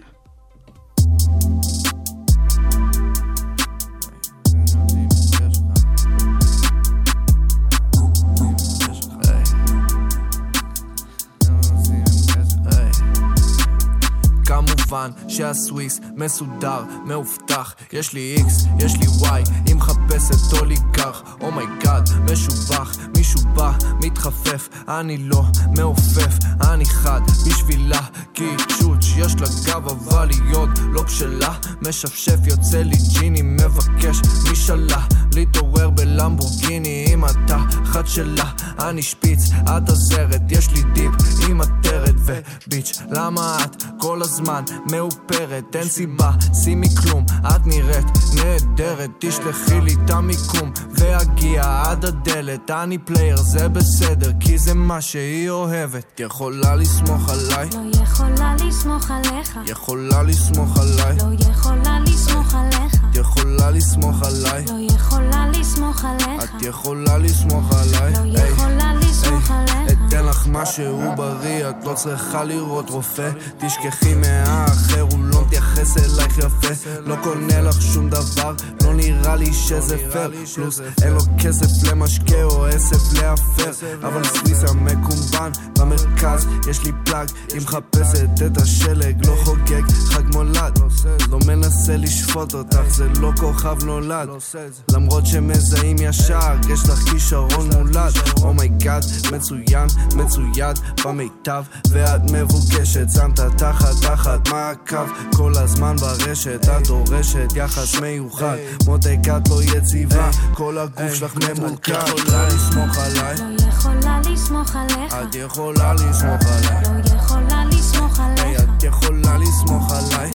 כמובן שהסוויס מסודר, מאובטח. יש לי איקס, יש לי וואי, היא מחפשת אוליגרך. אומייגאד, משובח, מישהו בא, מתחפף. אני לא מעופף, אני חד בשבילה. קיצ'וץ' יש לה גב אבל היא עוד לא בשלה. משפשף יוצא לי ג'יני מבקש משאלה. להתעורר בלמבורגיני אם אתה חד שלה, אני שפיץ, את עוזרת, יש לי דיפ עם עטרת ו bitch, למה את כל הזמן מאופרת? אין סיבה, שימי כלום, את נראית נהדרת, תשלחי לי את המיקום ואגיע עד הדלת, אני player, זה בסדר, כי זה מה שהיא אוהבת. יכולה לסמוך עליי, לא יכולה לסמוך עליך. יכולה לסמוך עליי, לא יכולה לסמוך עליך. יכולה לסמוך עליי, לא יכולה לסמוך עליך. את יכולה לסמוך עליי, לא יכולה לסמוך עליך. אתן לך משהו בריא, את לא צריכה לראות רופא תשכחי מהאחר, הוא מתייחס אלייך יפה. לא קונה לך שום דבר, לא נראה לי שזה פייר פלוס אין לו כסף למשקה או עשב לאפר אבל סוויסה מקומבן במרכז יש לי פלאג. היא מחפשת את השלג לא חוגג חג מולד. לא מנסה לשפוט אותך זה לא כוכב נולד. למרות שמזהים ישר יש לך כישרון מולד. oh my God מצוין מצויד במיטב. ואת מבוקשת שמת תחת תחת מעקב כל הזמן ברשת את דורשת יחס מיוחד. מותק את לא יציבה כל הגוף שלך ממולכד. את יכולה לסמוך עליי? לא יכולה לסמוך עליך. את יכולה לסמוך עליי? לא יכולה לסמוך עליך. את יכולה לסמוך עליי